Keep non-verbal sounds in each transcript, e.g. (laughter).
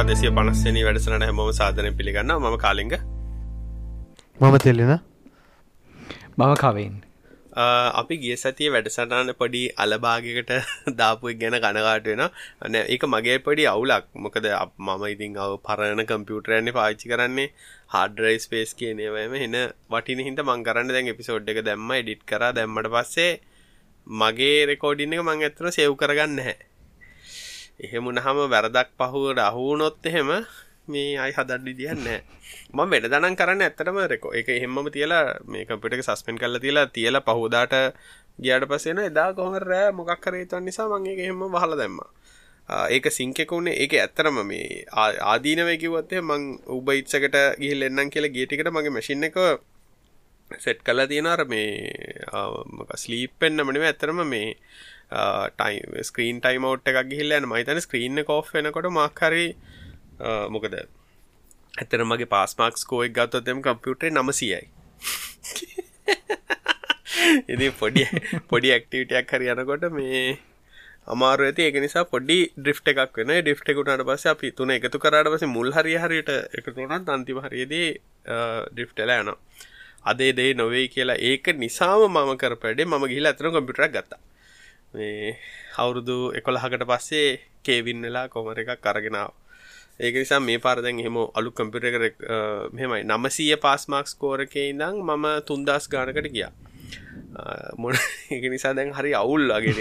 කතා දෙසිය පනස්සනි වැඩසනට හැමෝම සාධනය පිළිගන්න ම කාලිග. මම තෙල්ලෙන. මම කවෙන්. අපි ගිය සතිය වැඩසටාන පොඩි අලභාගකට (laughs) දාපු ගැන කනකාට වෙන අන ඒක මගේ පොඩි අවුලක්. මොකද මම ඉතින් අව පරණ කම්පියුටරන්නේ පාච්චි කරන්නේ හාඩරයි ස්පේස් කියනවම එන වටින හිට මං කරන්න දැන් එපිසෝඩ් එක දැම්ම එඩිට් කර. දැම්මට පස්සේ මගේ රෙකෝඩින්න එක මං ඇත්තන සෙව් කරගන්න හැ එහෙමුණහම වැරදක් පහුවට අහුනොත් එහෙම මේ අයි හදන්න විදිහන්න ම වැඩ දනම් කරන්න ඇත්තටම රෙකෝ එක එහෙම තියලා මේ කම්පිට සස්පෙන් කල්ල තියලා තියලා පහුදාට ගියට පසෙන එදා කොහම රෑ? මොකක් කරේතුවන් නිසා මගේ එහෙම වහල දැම්ම. ඒක සිංකෙකුුණේ ඒක ඇත්තරම මේ ආදීනව කිවත්තේ මං උබ ඉත්සකට ගිහිල් එන්නම් කියලා ගේටිකට මගේ මැසින් එක සෙට් කලා තියෙනර මේ ස්ලීපෙන්න්න මනිව ඇත්තරම මේ ටයි ස්ක්‍රීන් ටයිමවට් එකක් ගිහිල්ලන්න මහිතන ස්ක්‍රීන්න කෝ් වෙනකොට මක්හරි මොකද? ඇතර මගේ පාස්මක්ස් කෝයක් ගත්තොත්තෙම කම්පියුටේ නමසියයි ඉදි පොඩි පොඩි ඇක්ටිවිටයක් හරි යනකොට මේ අමාරු ඇති. ඒක නිසා පොඩි ඩ්‍රිෆ් එකක් වෙන ඩිෆ් එකුටට පස්ස අපි තුන එකතු කරට පස මුල් හරි හරියට එකතුනත් අන්තිම හරියේදී ඩිෆ්ටල යනවා. අදේ දේ නොවෙයි කියලා ඒක නිසාම මම කරපඩේ මම ගිහිල ඇතන කොම්පිටරක් ගත්තා. මේ අවුරුදු එකොළහකට පස්සේ කේවින් වෙලා කොමර එකක් කරගෙනාව ඒක නිසා මේ පාරදැන් එහෙම අලු කම්පිට කර මෙමයි නමසීය පාස්මක්ස් කෝරකේ ඉඳං මම තුන්දස් ගානකට ගියා. මොන (laughs) ඒක නිසා දැන් හරි අවුල්ලාගෙන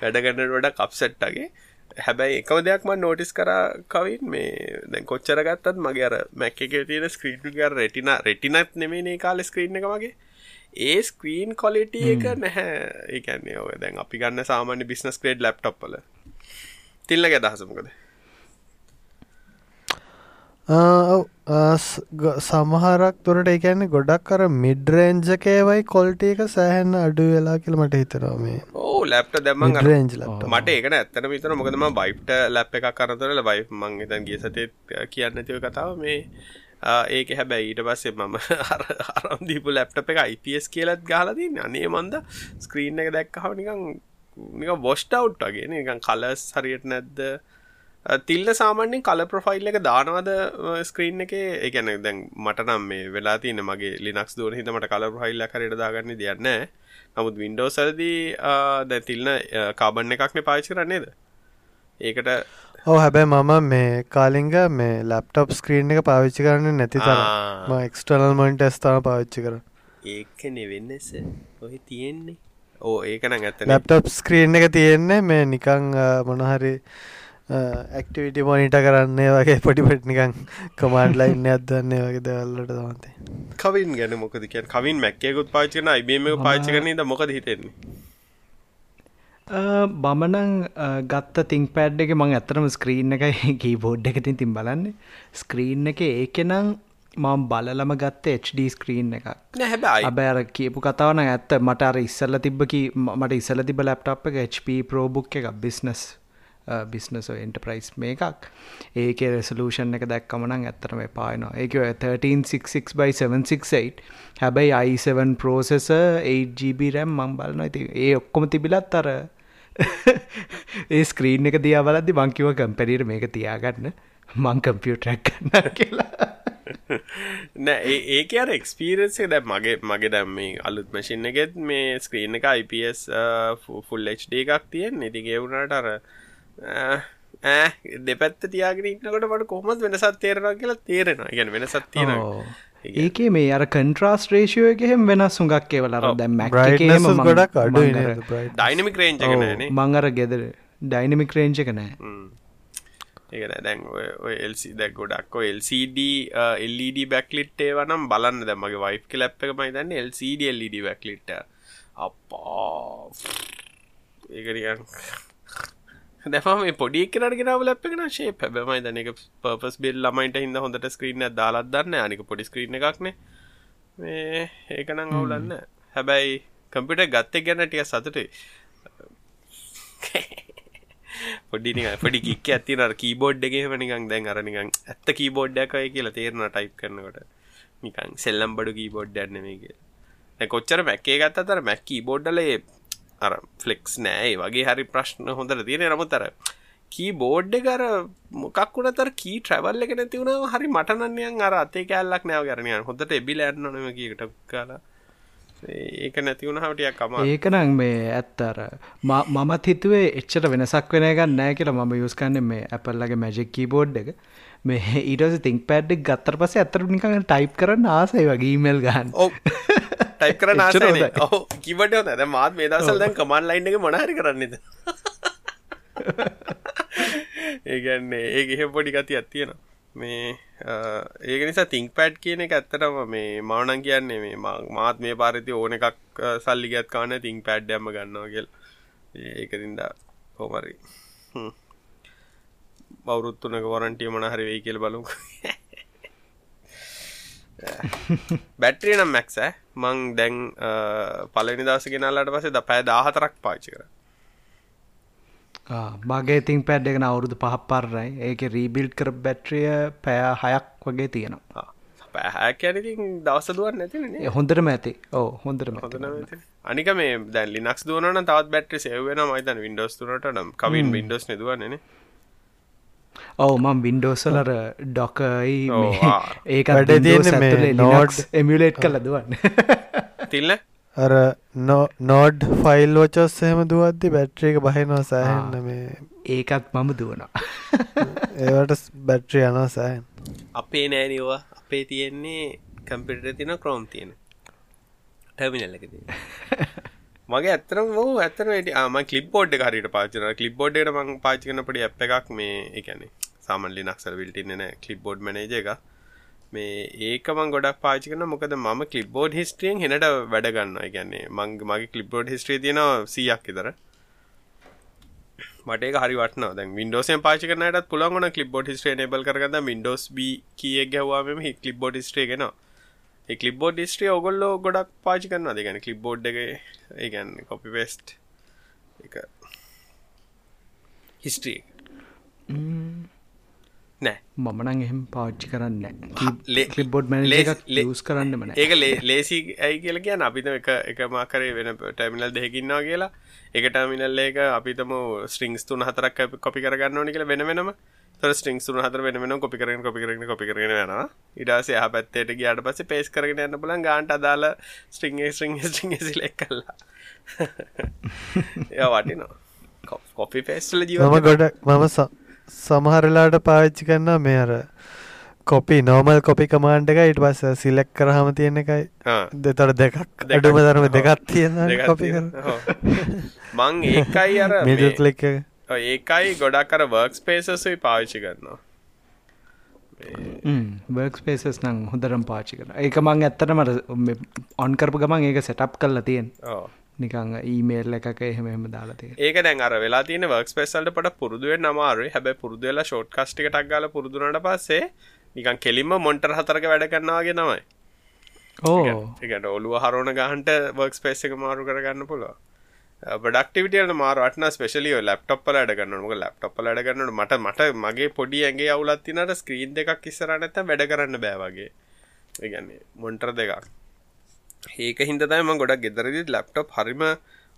වැඩගන්නට වඩ කප්සට්ටගේ හැබැයි එකම දෙයක්ම නෝටිස් කර කවින් මේ දැන් කොච්චර ගත්තත් මගේ අර මැක් එක තියෙන ස්ක්‍රීන් ගර රෙටින රෙටිනත් නෙමේ කාල ස්ක්‍රීන් එක මගේ. ඒ ස්ක්‍රීන් කොලිට එක නැහැ. ඒකන්නේ ඔය දැන් අපි ගන්න සාමාන්‍ය බිස්නස් ක්‍රේඩ් ලප්ටොප්පල තිල්ලගේ අදහසමකද සමහරක් තුරට එකන්නේ ගොඩක් කර මිඩ්රේන්ජකේවයි කොල්ට එක සෑහන්න අඩු වෙලා කියල මට හිතරවා මේ. ඕ ලැප්ට දැම රේන්ජ් මට ඒක ඇත්තන විතර මොකදම බයිප්ට ලැප් එක කරතරල බයි මං තන් ගිය සතේ කියන්න තිව කතාව මේ ඒක හැබැයි ඊට පස්සේ මම (laughs) අරම්දීපු ලැප්ටප එක IPS කියලත් ගහලදී අනේ මන්ද ස්ක්‍රීන් එක දැක්කහව නිකං නික වොස්ට අවට් වගේ නිකන් කලස් හරියට නැද්ද? තිල්ල සාමාන්‍යෙන් කල ප්‍රොෆයිල් එක දානවද ස්ක්‍රීන් එක? එකන දැන් මට නම් මේ වෙලා තින මගේ ලිනක්ස් දුවන හිතමට කල ප්‍රහයිල්ල කරට දාගන්න දෙයන්න නමුත් වින්ඩෝ සලදී දැ තිල්න කාබන්න එකක්න පාචි කරන්නේද ඒකට ඕ හැබැයි මම මේ කාලිංග මේ ලැප්ටප් ස්ක්‍රීන් එක පාවිච්චි කරන්න නැති තර එක්ස්ටනල් මොන්ට ස්ථාන පාවිච්චි කර ඒක නෙවෙන්නස ඔහි තියෙන්නේ. ඕ ඒකන ඇත ලැප්ටප් ස්ක්‍රීන් එක තියෙන්නේ මේ නිකං මොනහරි ඇක්ටිවිටි මොනිට කරන්නේ වගේ පොටිපට නිකං කමාන්ඩ් ලයින්න අදන්නේ වගේ දවල්ලට තමතේ කවින් ගැන මොකද කිය කවින් මැක්කයකුත් පාචින අයිබම පාචි කරනද මොකද හිතෙන්නේ බමනං ගත්ත තිං පැඩ් එක මං ඇතරම ස්ක්‍රීන් එක කීබෝඩ් එකතින් තින් බලන්නේ. ස්ක්‍රීන් එක ඒකෙනං මම බලලම ගත්ත HD ස්ක්‍රීන් එකක්. හැබයි අබෑර කියපු කතාවන ඇත්ත. මට අර ඉස්සල්ල තිබ්බකි මට ඉස්සල තිබ ලැප්ටප් එක HP ප්‍රෝබුක් එක බිස්නස් බිස්නස එන්ටප්‍රයිස් මේ එකක් ඒක රෙසලූෂන් එක දැක්කමනං ඇත්තරම පායනවා. ඒක 1366/768 හැබැයි i7 පෝසෙස 8GB රැම් මං බලන ඇති ඒ ඔක්කොම තිබිලත් අර (laughs) ඒ ස්ක්‍රීන් එක දියා බලද්දි බංකිව කම්පැරීර මේක තියාගන්න. මං කම්පියුටරක් කන්න කියලා. (laughs) නෑ ඒක අර එක්ස්පීරන්ස දැ මගේ මගේ දැම් මේ අලුත් මශින් එකෙත් මේ ස්ක්‍රීන් එක IPS ෆුල් HD එකක් තියෙන් ඉතිගේ වුණට අර දෙපැත්ත තියාගෙන ඉන්නකට මට කොහොමත් වෙනසත් තේරෙනවා කියලා තේරෙනවා. ගැන වෙනසත් තියෙනවා. ඒක මේ අර කන්ට්‍රස් රේෂයෝ එකහෙම වෙනස් සුඟක් ඒවලර දැම් ගොඩක් අඩු ඩයිනමික් රේන්ජ මං අර ගෙදර ඩයිනමික් රේන්ජ එක නෑ. ඒකන දැන් ඔය එල්සි දැක් ගොඩක් LCD එල්ඩ බැක්ලිට්ේ වනම් බලන්න. දැමගේ වයි් කලප් එක මයි දන්න LCD එල්ඩ බැක්ලිට් අපා ඒකරියන් දැම පොඩි කරට ගෙනව ලැපෙන ශේ පැබමයි දනක පපස් බෙල් ලමයිට හිද හොඳට ස්ක්‍රීන දාලත් දන්න අනික පොඩි ස්ක්‍රීන එකක්න මේ ඒකනම් අවුලන්න හැබැයි කම්පිට ගත්ත ගැන ටිය සතුටේ (laughs) පොඩි පොඩි කික් ඇති අර කීබෝඩ් එක නිකං දැන් අරනිකං ඇත්ත කීබෝඩ්ඩකයි කියලා තේරන ටයිප් කරනකොට. නිකං සෙල්ලම් බඩු කීබෝඩ් ඇන්නමගේ කොච්චර මැක්කේ ගත්ත තර මැක්කී බෝඩ්ඩලේ අර ෆලෙක්ස් නෑ වගේ හරි ප්‍රශ්න හොඳට තියෙන නමුතර කී බෝඩ් කර මොකක්කුට තර කී ට්‍රවල් එක නැති වුණ හරි මටනන්නයන් අර අතේ කැල්ලක් නෑව කරනයන් හොඳට එබිල ඇන්නනම කියකට කාලා. ඒක නැතිවුණ හටියක් කම ඒකනං මේ ඇත්තර මමත් හිතුවේ එච්චට වෙනසක් වෙන ගන්න නෑ කියලා මම යුස්කන්න මේ ඇපල්ලගේ මැජෙක් කීබෝඩ් එක. මේ ඊටස තිං පැඩ්ඩක් ගත්තර පස ඇතර නිකඟ ටයිප් කරන්න ආසයි වගේ ඊමල් ගන්න ටයිප් කර නාස කිවට නැද මාත් මේ දසල් දැන් කමන් ලයින් එක මොනහරි කරන්නද? ඒගන්නේ (laughs) ඒ එහෙ පොඩි ගති ඇත්තියෙනවා මේ ඒක නිසා තිංක් පැඩ් කියන එක ඇත්තටම මේ මවනන් කියන්නේ මේ මාත් මේ පාරිති ඕන එකක් සල්ලිගත් කාන තිං පැඩ් ඇම ගන්නවා කියල්. ඒකතින්ද හෝමරි බෞරුත්තුනක වරන්ටිය මන හරි වෙයි කියල බලු (laughs) බැට්‍රිය නම් මැක්ස මං දැන් පලනි දස ගෙනල්ලට පසේ ද පැෑ දාහතරක් පාචි කර. මගේ තිං පැඩ් එකන අවුරුදු පහක් පරරයි ඒක රීබිල්් කර බැට්‍රිය පෑ හයක් වගේ තියෙනවා. පැහැකැනති දවස දුවන් නැතින හොඳටම ඇති. ඕ හොඳටම අනික මේ දැ ලිනක්ස් දුවන තවත් බැට්‍රි සේවෙන මයිතන් විඩෝස් තුනට නම්. කවින් විඩෝස් නෙදුවන්නේ ඔව මම් වින්ඩෝසලර ඩොකයි ඒක නෝඩ් එමියලේට් කල දුවන්න. තිල්ල? අර නෝඩ් ෆයිල් ෝචස් එහෙම දුවද්දි බැට්‍රියක බහිනවා සෑහෙන්න මේ ඒකත් මම දුවනවා. (laughs) ඒවට බැට්‍රිය යනවා සෑහන් අපේ නෑනිවා අපේ තියෙන්නේ කම්පිට තින ක්‍රෝම් තියෙන ටර්මිනල්ලකද මගේ ඇතරම වූ ඇතන ම කලිප් බෝඩ් හරිට පාචන කලිප් බෝඩ්ඩට මං පාචිකන පඩි අප එකක් මේ එකනේ සාමල්ලි නක්සල් විල්ටින්න කලිප් බෝඩ් මනජ එක මේ ඒකමන් ගොඩක් පාචි කන මොකද ම කලිබ්බෝඩ් හිස්ට්‍රියෙන් හෙනට වැඩගන්න ගැන්නේ මං මගේ කලිබ්බෝඩ් හිස්ට්‍රී තියෙනවා සියක් ඉදර මට හරි වටන දැ වින්ඩෝසෙන් පාචි කරනට පුළන්ගන කලිබ්බෝඩ් හිස්ට්‍රේ නබල් කරගද වින්ඩෝස් බ කිය ගැවාම හි කලිබ්බෝඩ් ස්ට්‍රේ ගෙන කලිබ්බෝඩ් ස්ට්‍රේ ඔගොල්ලෝ ගොඩක් පාචි කරන දෙගැන කලිබ්බෝඩ් එක ඒගැන් කොපි වෙස්ට් එක. හිස්ට්‍රී නෑ. මමනං එහෙම පාච්චි කරන්න ලිබොඩ් මැන ලස් කරන්න මන ඒක ලේසි ඇයි කියල කිය අපිත එක එක මාකරේ වෙන ටර්මිනල් දෙහකින්නවා කියලා. එක ටර්මිනල් ඒක අපිතම ස්ට්‍රිංස් තුන හතරක් කොපි කරගන්න ඕනි කියල වෙන වෙනම ස්ටිං සුන හතර වෙන වෙන කොපි කරන කොපි කරන කොපි කරන වෙන ඉඩස හ පැත්තේට ගයාට පස පේස් කරගෙන යන්න පුලන් ගාන්ට අදාල ස්ට්‍රිං ස්ට්‍රිං ස්ට්‍රිං සිලෙක් කල්ලා එය වටිනවා. කොපි පේස්ටල ජීවම ගොඩ මම සමහරලාට පාවිච්චි කරන්න මේ අර කොපි නෝමල් කොපි කමාන්ඩ එක ඉට පස්ස සිලෙක් කරහම තියෙන එකයි. දෙතට දෙකක්. අඩුම ධරම දෙකත් තියෙන කොපි මං ඒකයි අර (laughs) මිදලික් ඒකයි ගොඩක් කර වර්ක් පේසසයි පාවිච්චි කරනවා. වර්ක් පේසස් නං හොඳරම් පාචි කර ඒක මං ඇත්තටමට ඔන්කරපු ගමන් ඒක සෙටප් කල්ල තියෙන්. නිකං ඊමේල් එකක එහෙම එම දාලාතිය ඒක දැන් අර වෙලා තියෙන වර්ක් ස්පෙසල්ට පට පුරදුවෙන් නමාරු හැබැ පුරදුවෙලා ෂෝට් කස්ටික ටක්ගල පුරදුනට පස්සේ නිකන් කෙලින්ම මොන්ටර් හතරක වැඩ කරනවාගේ තමයි. ඕ එකට ඔලුව හරෝණ ගහන්ට වර්ක් ස්පේස් එක මාරු කරගන්න පුළුව බඩක්ටිවිටියට මාරටන ස්පෙශලිය ලප්ටප්පල අඩගන්න ක ලප්ටප්පල අඩගන්නට මට මට මගේ පොඩි ඇගේ අවුලත්තිනට ස්ක්‍රීන් දෙකක් ඉස්සරනැත වැඩ කරන්න බෑවගේ ඒගන්නේ මොන්ටර් දෙකක් ඒක හින්දතම ගොඩක් ගෙදරදි ලැප්ටප් හරිම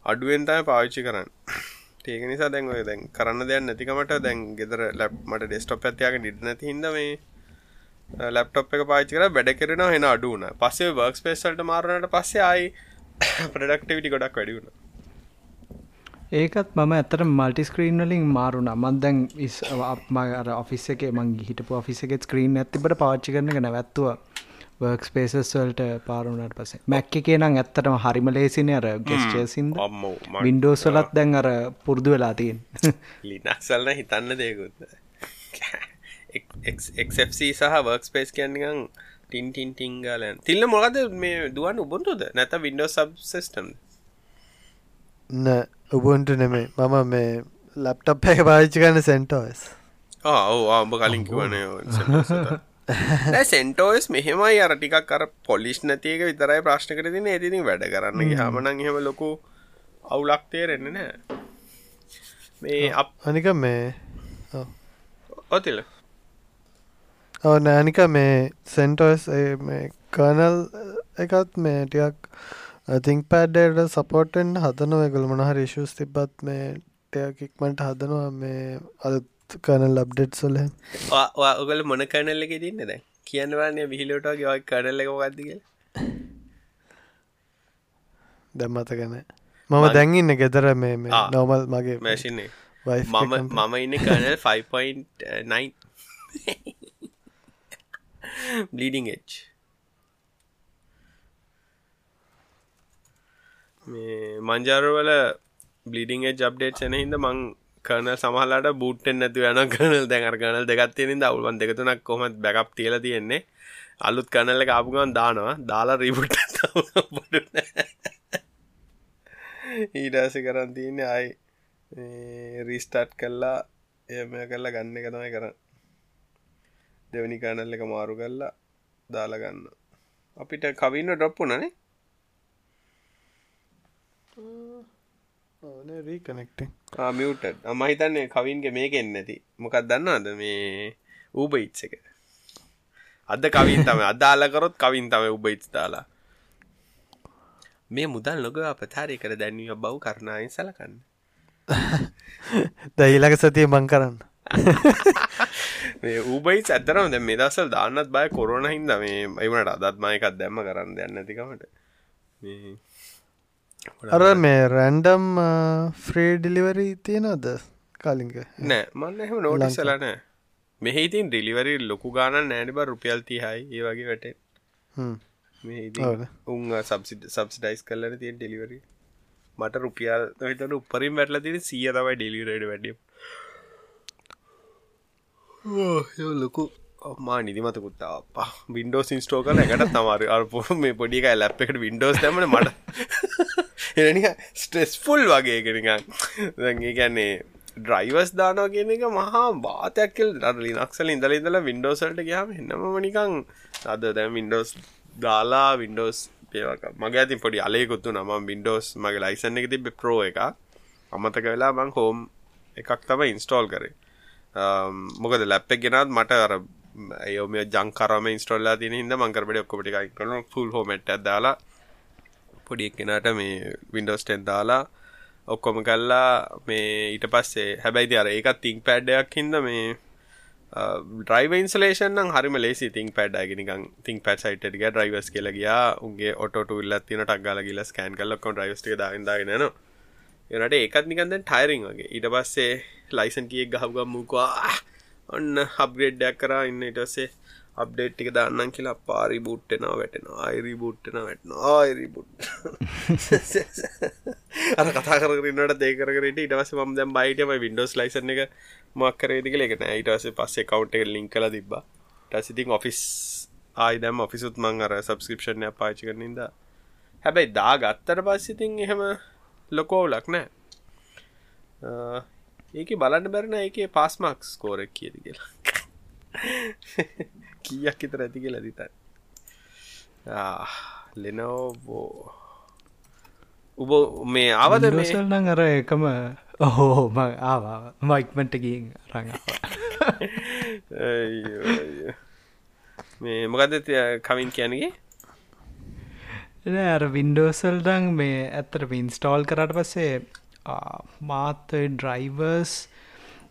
අඩුවෙන් තම පාවිච්චි කරන්න (laughs) ඒක නිසා දැන් ඔය දැන් කරන්න දෙයක් නැතිකමට දැන් ගෙදර ලැප් මට ඩෙස්ටොප් ඇතියාගෙන ඉඩ නැති හින්දා මේ uh, ලැප්ටොප් එක පාවිච්චි කරලා වැඩ කරනවා එන අඩු වුණා. පස්සේ වර්ක් ස්පේස් වලට මාරුනාට පස්සේ ආයි (coughs) ප්‍රොඩක්ටිවිටි ගොඩක් වැඩි වුණා. ඒකත් මම ඇත්තට මල්ටි ස්ක්‍රීන් වලින් මාරුණා. මම දැන් මම අර ඔෆිස් එකේ මං හිටපු ඔෆිස් එකේ ස්ක්‍රීන් එකක් තිබ්බට පාවිච්චි කරන නැවැත්තුවා. වර්ක් ස්පේසස් වලට පාරුණට පසේ මැක්ක එක නම් ඇත්තටම හරිම ලේසින අර ගෙස්ටේසින්ද වින්ඩෝස් වලත් දැන් අර පුරුදු වෙලා තියෙන්. (laughs) ලිනක්සල්න හිතන්න දෙකුත් එක්සි (laughs) සහ වර්ක් ස්පේස් කියන්නගම් ටින් ටින් ටිංගලන් තිල්ල මොකද මේ දුවන් උබුන්තුද නැත වින්ඩෝ සබ් සිස්ටම් නෑ උබුන්ට නෙමේ මම මේ ලැප්ටප් එක පාවිච්චි කරන්න සෙන්ටෝස් ආ ආඹ කලින් කිවනේ සෙන්ටෝස් (laughs) මෙහෙමයි. අර ටිකක් අර පොලිස් නැතික විතරයි ප්‍රශ්න කර තින ඇතිතින් වැඩ කරන්න හමනං එහෙම ලොකු අවුලක් තේරෙන්න නෑ. මේ අප අනික මේ ඔතිල. ඔව නෑනික මේ සෙන්ටෝස් කර්නල් එකත් මේ ටියක් තිං පෑඩ්ඩට සපෝටෙන් හදනව. එකගල මොනහරි ශස් තිබත් මේ ටයක් ඉක්මට හදනවා. මේ අලුත් කනල් අප්ඩෙට් සොල ඔගල මොන කනල්ල එක තින්න දැ කියන්නවන්නේ විහිලෝට ගවයි කරල්ල එක ගත්දික දැම්මතකන මම දැන්ඉන්න ගෙදර මේ නොමල් මගේ මැසින්නේ මම මම ඉන්න කනල් 5.9 බ්ලීඩිං එච් මේ මංජාරවල බ්ලිඩිං ජබ්ඩේට් සන හිද මං කරන සමහලට බූට්ෙන් නැතු යන (laughs) කනල් දැඟර කනල් දෙගත්තියෙන අවුල්වන් දෙකතුනක් කොමත් බැකප් තියල තියෙන්නේ. අලුත් කනල්ල කාපුගන් දානවා. දාලා රීපුට් (laughs) ඊඩාස කරන් තියන්නේ අයි රීස්ටාට් කල්ලා එම කල්ලා ගන්න එක තමයි කරන්න. දෙවනි කනල් එක මාරු කල්ලා දාලාගන්න අපිට කවින්න ඩොප්පු නනේ රීකනෙක්ට මියට මහිතන්නේ කවින්ගේ මේකෙන් නැති. මොකක් දන්නද මේ ඌබයිට්ස එක? අද කවින් තම අදාලකරොත් කවින් තම උබයිට් දාලා. මේ මුදල් නොග අපතාරය කර දැන්වීම බව් කරණයෙන් සලකන්න. (laughs) දයිලක සතිය මං කරන්න. ඌබයි ඇතරම දැ මේ දසල් දාන්නත් බය කොරන හින්ද මේ එවනට අදත් මයකත් දැම්ම කරන්න දෙන්න ඇතිකමට අර මේ රැන්ඩම් ෆ්‍රේ ඩිලිවරී තියෙනද කලින්ක නෑ. මන්න එහෙම නෝටසලන මෙහිතින් ඩිලිවරි ලොකු ගාන නෑනිබ රුපියල් තිහයි. ඒ වගේ වැට. උන් සබ්සිට සබ්සිඩයිස් කල්ලන තියෙන් ඩෙලිවරි මට රුපියල් තන උපරින් වැටල තින සිය තමයි ඩෙලිවරඩ වැඩ ලොකු මා නිදිමතකුත්තාපා වින්ඩෝස් ඉන්ස්ටෝ කල එකට තමාර අරපු මේ පොඩික ලැප් එකට වින්ඩෝස් තැමන මට. එනික ස්ට්‍රෙස්ෆුල් වගේ කෙනිකන් දැගේ ගැන්නේ ඩ්‍රයිවස් දානවා කියන එක මහා බාතයක්කල් ලිනක්සල ඉඳල ඉඳලා වින්ඩෝසල්ට ගයාම එන්නම නිකං අද දැම් වින්ඩෝස් දාලා වින්ඩෝස් පේවක මගේ ඇති පොඩි අලයකුත්තු නම වින්ඩෝස් මගේ ලයිසන්න එක තිබ ප්‍රෝ එක අමතක වෙලා මං හෝම් එකක් තම ඉන්ස්ටෝල් කරේ. මොකද ලැප්පෙක් ගෙනත් මට අර යෝම ජංකරම ඉස්ටොල්ලා තින හිද මංකරට ඔක්කොපටි කරන ෆුල් හෝමට දාලා පොඩි එක්කෙනට මේ වින්ඩෝස් ටෙන් දාලා ඔක්කොම කල්ලා මේ ඊට පස්සේ හැබැයිති අර ඒකත් තිං පැඩ්ඩයක් හින්ද මේ ්‍රයිව ඉන්සලේෂන් හරිම ලේසි තිං පැඩ්ඩගෙනකන් තිං පැත් සයිට ටික ්‍රයිවස් කියලගයා උගේ ඔටට ඉල්ල තින ටක්ගල ගල ස්කෑන් කල්ලක්කො ්‍රයිස්ට දාදාගෙන එනට ඒකත් නිකන්ද ටයිරිං වගේ. ඊට පස්සේ ලයිසන් කියෙක් ගහගම් මුකවා ඔන්න හබ්ග්‍රේඩ්ඩයක් කරා ඉන්න ඉටසේ අප්ඩේට් ටික දාන්නම් කියලා පාරි බුට්ටෙනවා වැටෙනවා. අයිරි බුට්ටෙන වැටන ආයිරි බුට් අර කතා කරන්නට දේකරට ඉටවස ම දැම් බයිටම වින්ඩෝස් ලයිසන එක මක්කරේදික ලෙක නෑ. ඉටවස පස්සේ කවුන්ට එක ලිං කල තිබා ටසිතින් ඔෆිස් ආයි දැම් ඔෆිසුත් මං අර සබස්ක්‍රපෂණය පාචි කරනින්ද හැබැයි දා ගත්තර පස්සිතින් එහෙම ලොකෝවුලක් නෑ. ඒක බලන්න බැරන එක පස්මක් ස්කෝරක් කියද කියලා. (laughs) කියක් හිතර ඇති කියලා දිතන් ලෙනෝබෝ උබ මේ අවද මේසල්නං අර එකම ඔහෝ ම ආවා මයික්මට ගින් රඟ මේ මොකද කවින් කියනගේ අර වින්ඩෝසල්ඩං මේ ඇත්තට ඉන්ස්ටෝල් කරට පස්සේ මාත් ඩ්‍රයිවර්ස්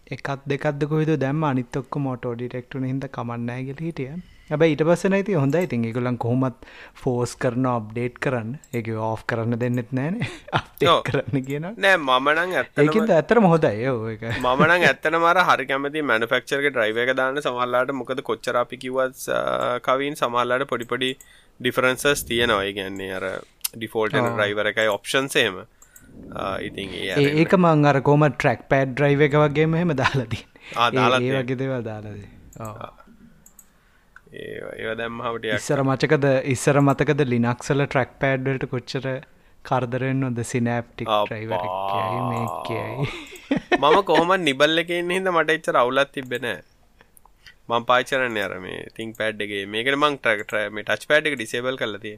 එකත් දෙකක්ද කොහිද දැම අනිතොක්ක මෝටෝ ඩිරෙක්ටුන හිද කමන්නෑ ගල හිටිය. ඇබ ඊට පස්ස නයිති හොඳයි. ඉතින් එකගුලන් කොහොමත් ෆෝස් කරන අප්ඩේට් කරන්න. එක ඕෆ් කරන්න දෙන්නෙත් නෑන (laughs) කරන්න කියන නෑ මමනං ඇතකින්ද ඇතරම හොදයි ඒක. (laughs) මමනං ඇත්තන මර හරි කැමති මැනිෆක්චර්ක ඩ්‍රයිව එක දාන්න සමල්ලාට මොකද කොච්චරාපි කිවත් කවින් සමල්ලාට පොඩිපොඩි ඩිෆරන්සස් තියෙනවා. ගැන්නේ අර ඩිෆෝල්ට ඩ්‍රයිවර එකයි ඔප්ෂන්සේම ඉතින් ඒක මං අර කෝම ට්‍රක් පෑඩ් ඩ්‍රයිව එක වගේම එහෙම දාලදී ඒ වගේ දෙවල් දාලද ඒ දැම්මට ඉස්සර මචකද ඉස්සර මතකද ලිනක්සල ට්‍රක් පෑඩ්වලට කොච්චර කරදරෙන් නොද සිනෑප්ටික් ්‍රයිව කියයි (laughs) මම කොහොම නිබල්ල එකන්න හිද මට එච්චර අවුලත් තිබෙන මං පාචරන්න අර මේ තිං පෑඩ්ගේ මේකට මං ට්‍රක් මේ ටච් පෑඩ් එක ඩිසේබල් කලතිේ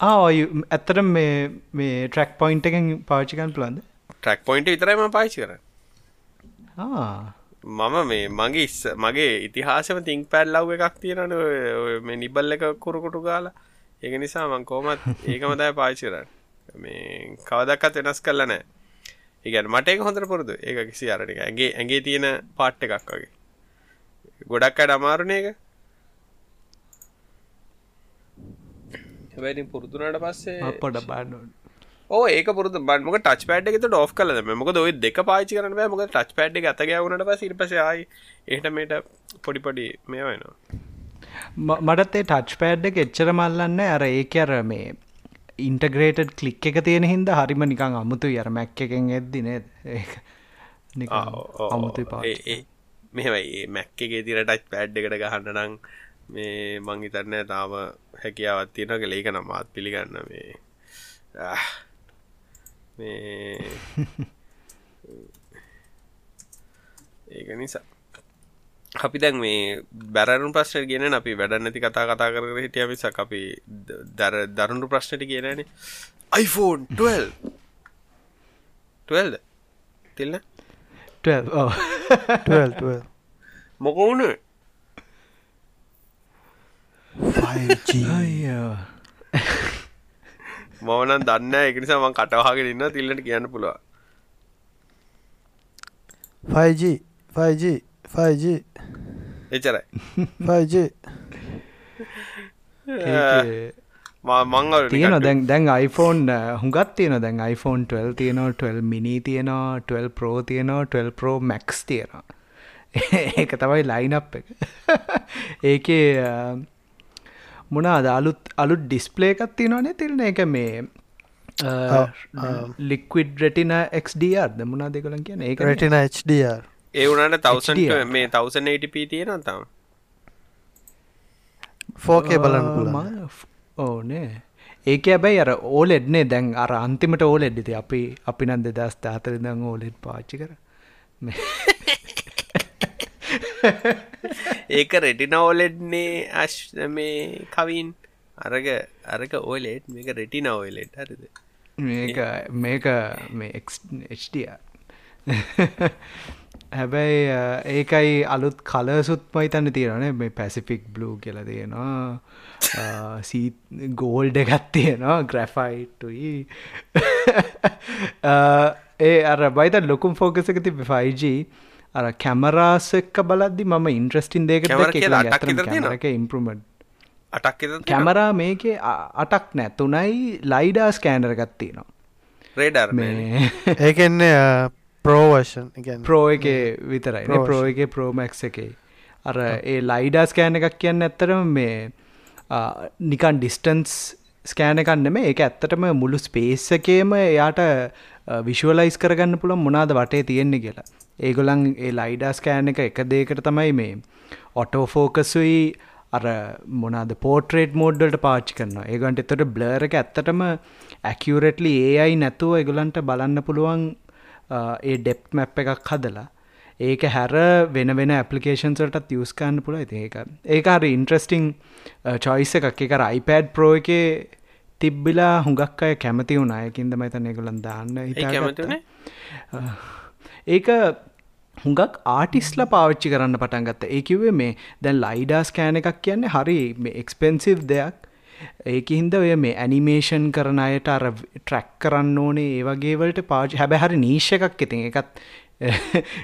ආය ඇත්තට මේ මේ ට්‍රක් පොයින්් එකෙන් පාචිකන් පුලන්ද ට්‍රක් පොයින්ට විතරයිම පාචි කර මම මේ මගේ ඉස්ස මගේ ඉතිහාසම තිං පැල් ලව් එකක් තියෙනන මේ නිබල් එක කුරුකුටු ගාලා. ඒක නිසා මං කෝමත් ඒකමදයි පාචිර මේ කවදක්කත් වෙනස් කරල නෑ ඉගැන මට එක හොඳර පුරුදු. ඒක කිසි අරනික ඇගේ ඇගේ තියෙන පාට්ට එකක් වගේ. ගොඩක් අඩ අමාරුණ එක හැබැයි පුරුදුනට පස්සේ පොඩ බාන්නඩ ඕ ඒක පුරදු බන්මක ටච් පඩ් එක ඩෝ් කල මොක ඔය දෙක පාචි කරන මොක ටච් පඩ් එක අතග වුණට පස ඉට පසයි එහට මේට පොඩිපොඩි මේ වෙනවා මටත් ඒ ටච් පෑඩ් එක එච්චර මල්ලන්න අර ඒක අර මේ ඉන්ටග්‍රේටඩ් කලික් එක තියෙන හින්ද හරිම නිකං අමුතු යර මැක්ක එකෙන් එද්දින අමුතු පා මෙහයි මැක්කගේ තිර ටච් පෑඩ් එකට ගහන්න නං මේ මංහිතරන්න තාම හැකියාවත් තියෙන කළේක නමාත් පිළිගන්න මේ මේ (laughs) ඒක නිසා. අපි දැන් මේ බැරණු ප්‍රශ්න ගෙන අපි වැඩ නැති කතා කතා කර හිටිය මිසක් අපි දර දරුණු ප්‍රශ්නට කියනන iPhone 12 12 තිල්න්න 12 මොකවුණ 5G මවනන් දන්න එකනිසා මං කටවාගෙන ඉන්න තිල්ලට කියන්න පුළුව 5G 5G 5G එචරයි 5G මං තියෙන දැන් දැන් iPhone හුඟත් තියෙන දැන් iPhone 12 තියෙනවා 12 මිනි තියෙනවා 12 Pro තියෙනවා 12 Pro Max තියෙනවා. (laughs) ඒක තමයි ලයිනප් එක. (laughs) ඒකේ මොනාද අලුත් අලුත් ඩිස්පලේ එකත් තියෙනවානේ තිරන එක මේ ලික්විඩ් රටින එක්ඩර් මුණනා දෙකලන් කියන ඒක රටින HDR ඒ වුණට තවසන් මේ තවසන් ATP තියෙන තම. ෆෝකේ බලන්න ඕනේ ඒක ඇබැයි අර ඕලෙඩ්නේ දැන් අර අන්තිමට ඕලෙඩ්ඩිති අපි අපි නන් දෙදස් තාතර දං ඕලෙඩ් පාච්චි කර (laughs) (laughs) ඒක රෙටිනෝලෙඩ්නේ අශ් මේ කවින්. අරග අරක ඕලෙට් මේක රෙටිනෝලෙට් හරිද? මේක මේක මේ එක්ඩිය (laughs) හැබැයි ඒකයි අලුත් කලසුත් මයිතන්න තියෙනනේ මේ පැසිෆික් බ්ලූ කියල තියෙනවා. සී ගෝල්ඩ එකත් තියෙනවා ග්‍රැෆයිට්ටුයි (laughs) ඒ අර බයිත ලොකුම් ෆෝකසක තිබ 5G අර කැමරාස් එක්ක බලද්දි මම ඉන්ට්‍රස්ටින් දෙක එක ඉම්පරමට් අටක් කැමරා මේකේ අටක් නෑ. තුනයි ලයිඩා ස්කෑනර ගත්තිනවා රේඩර් මේ ඒකෙන්නේ ප්‍රෝවර්ෂන් ප්‍රෝ එක විතරයි. ප්‍රෝ එක ප්‍රෝමැක්ස් එකේ. අර ඒ ලයිඩා ස්කෑන එකක් කියන්න ඇත්තරම මේ නිකන් ඩිස්ටන්ස් ස්කෑන එකන්න මේ ඒක ඇත්තටම මුළු ස්පේස් එකේම එයාට විශුවලයිස් කරගන්න පුළන් මොනාද වටේ තියෙන්නේ කියලා ඒගොලන් ඒ ලයිඩස් කෑන එක එක දේකට තමයි මේ ඔටෝෆෝකසුයි අර මොනාද පෝට්‍රේට් මෝඩ්ඩට පාච් කරනවා. ඒගන්ට එතට බ්ලර් එක ඇත්තටම ඇකියරටලි ඒ අයි නැතුව එගොලන්ට බලන්න පුළුවන් ඒ ඩෙප් මැප් එකක් හදලා. ඒක හැර වෙන වෙන ඇපලිකේෂන්සටත් යස්කන්න ඇති ඒක ඒක හරි ඉන්ට්‍රස්ටිං චොයිස එකක්. එක iPad ප්‍රෝ එක තිබ්බිලා හුඟක් අය කැමති වුණයකින්ද මතන එගොලන් දාන්න කැමතිනේ ඒක හුඟක් ආටිස්ල පාවිච්චි කරන්න පටන් ගත්ත. ඒකිවේ මේ දැන් ලයිඩාස් කෑන එකක් කියන්නේ හරි එක්ස්පෙන්සිව් දෙයක්. ඒක හින්ද ඔය මේ ඇනිමේෂන් කරන අයට අර ට්‍රැක් කරන්න ඕනේ ඒ වගේවලට පාචි හැබැ හරි නීශ එකක් ඉතින්. එකත්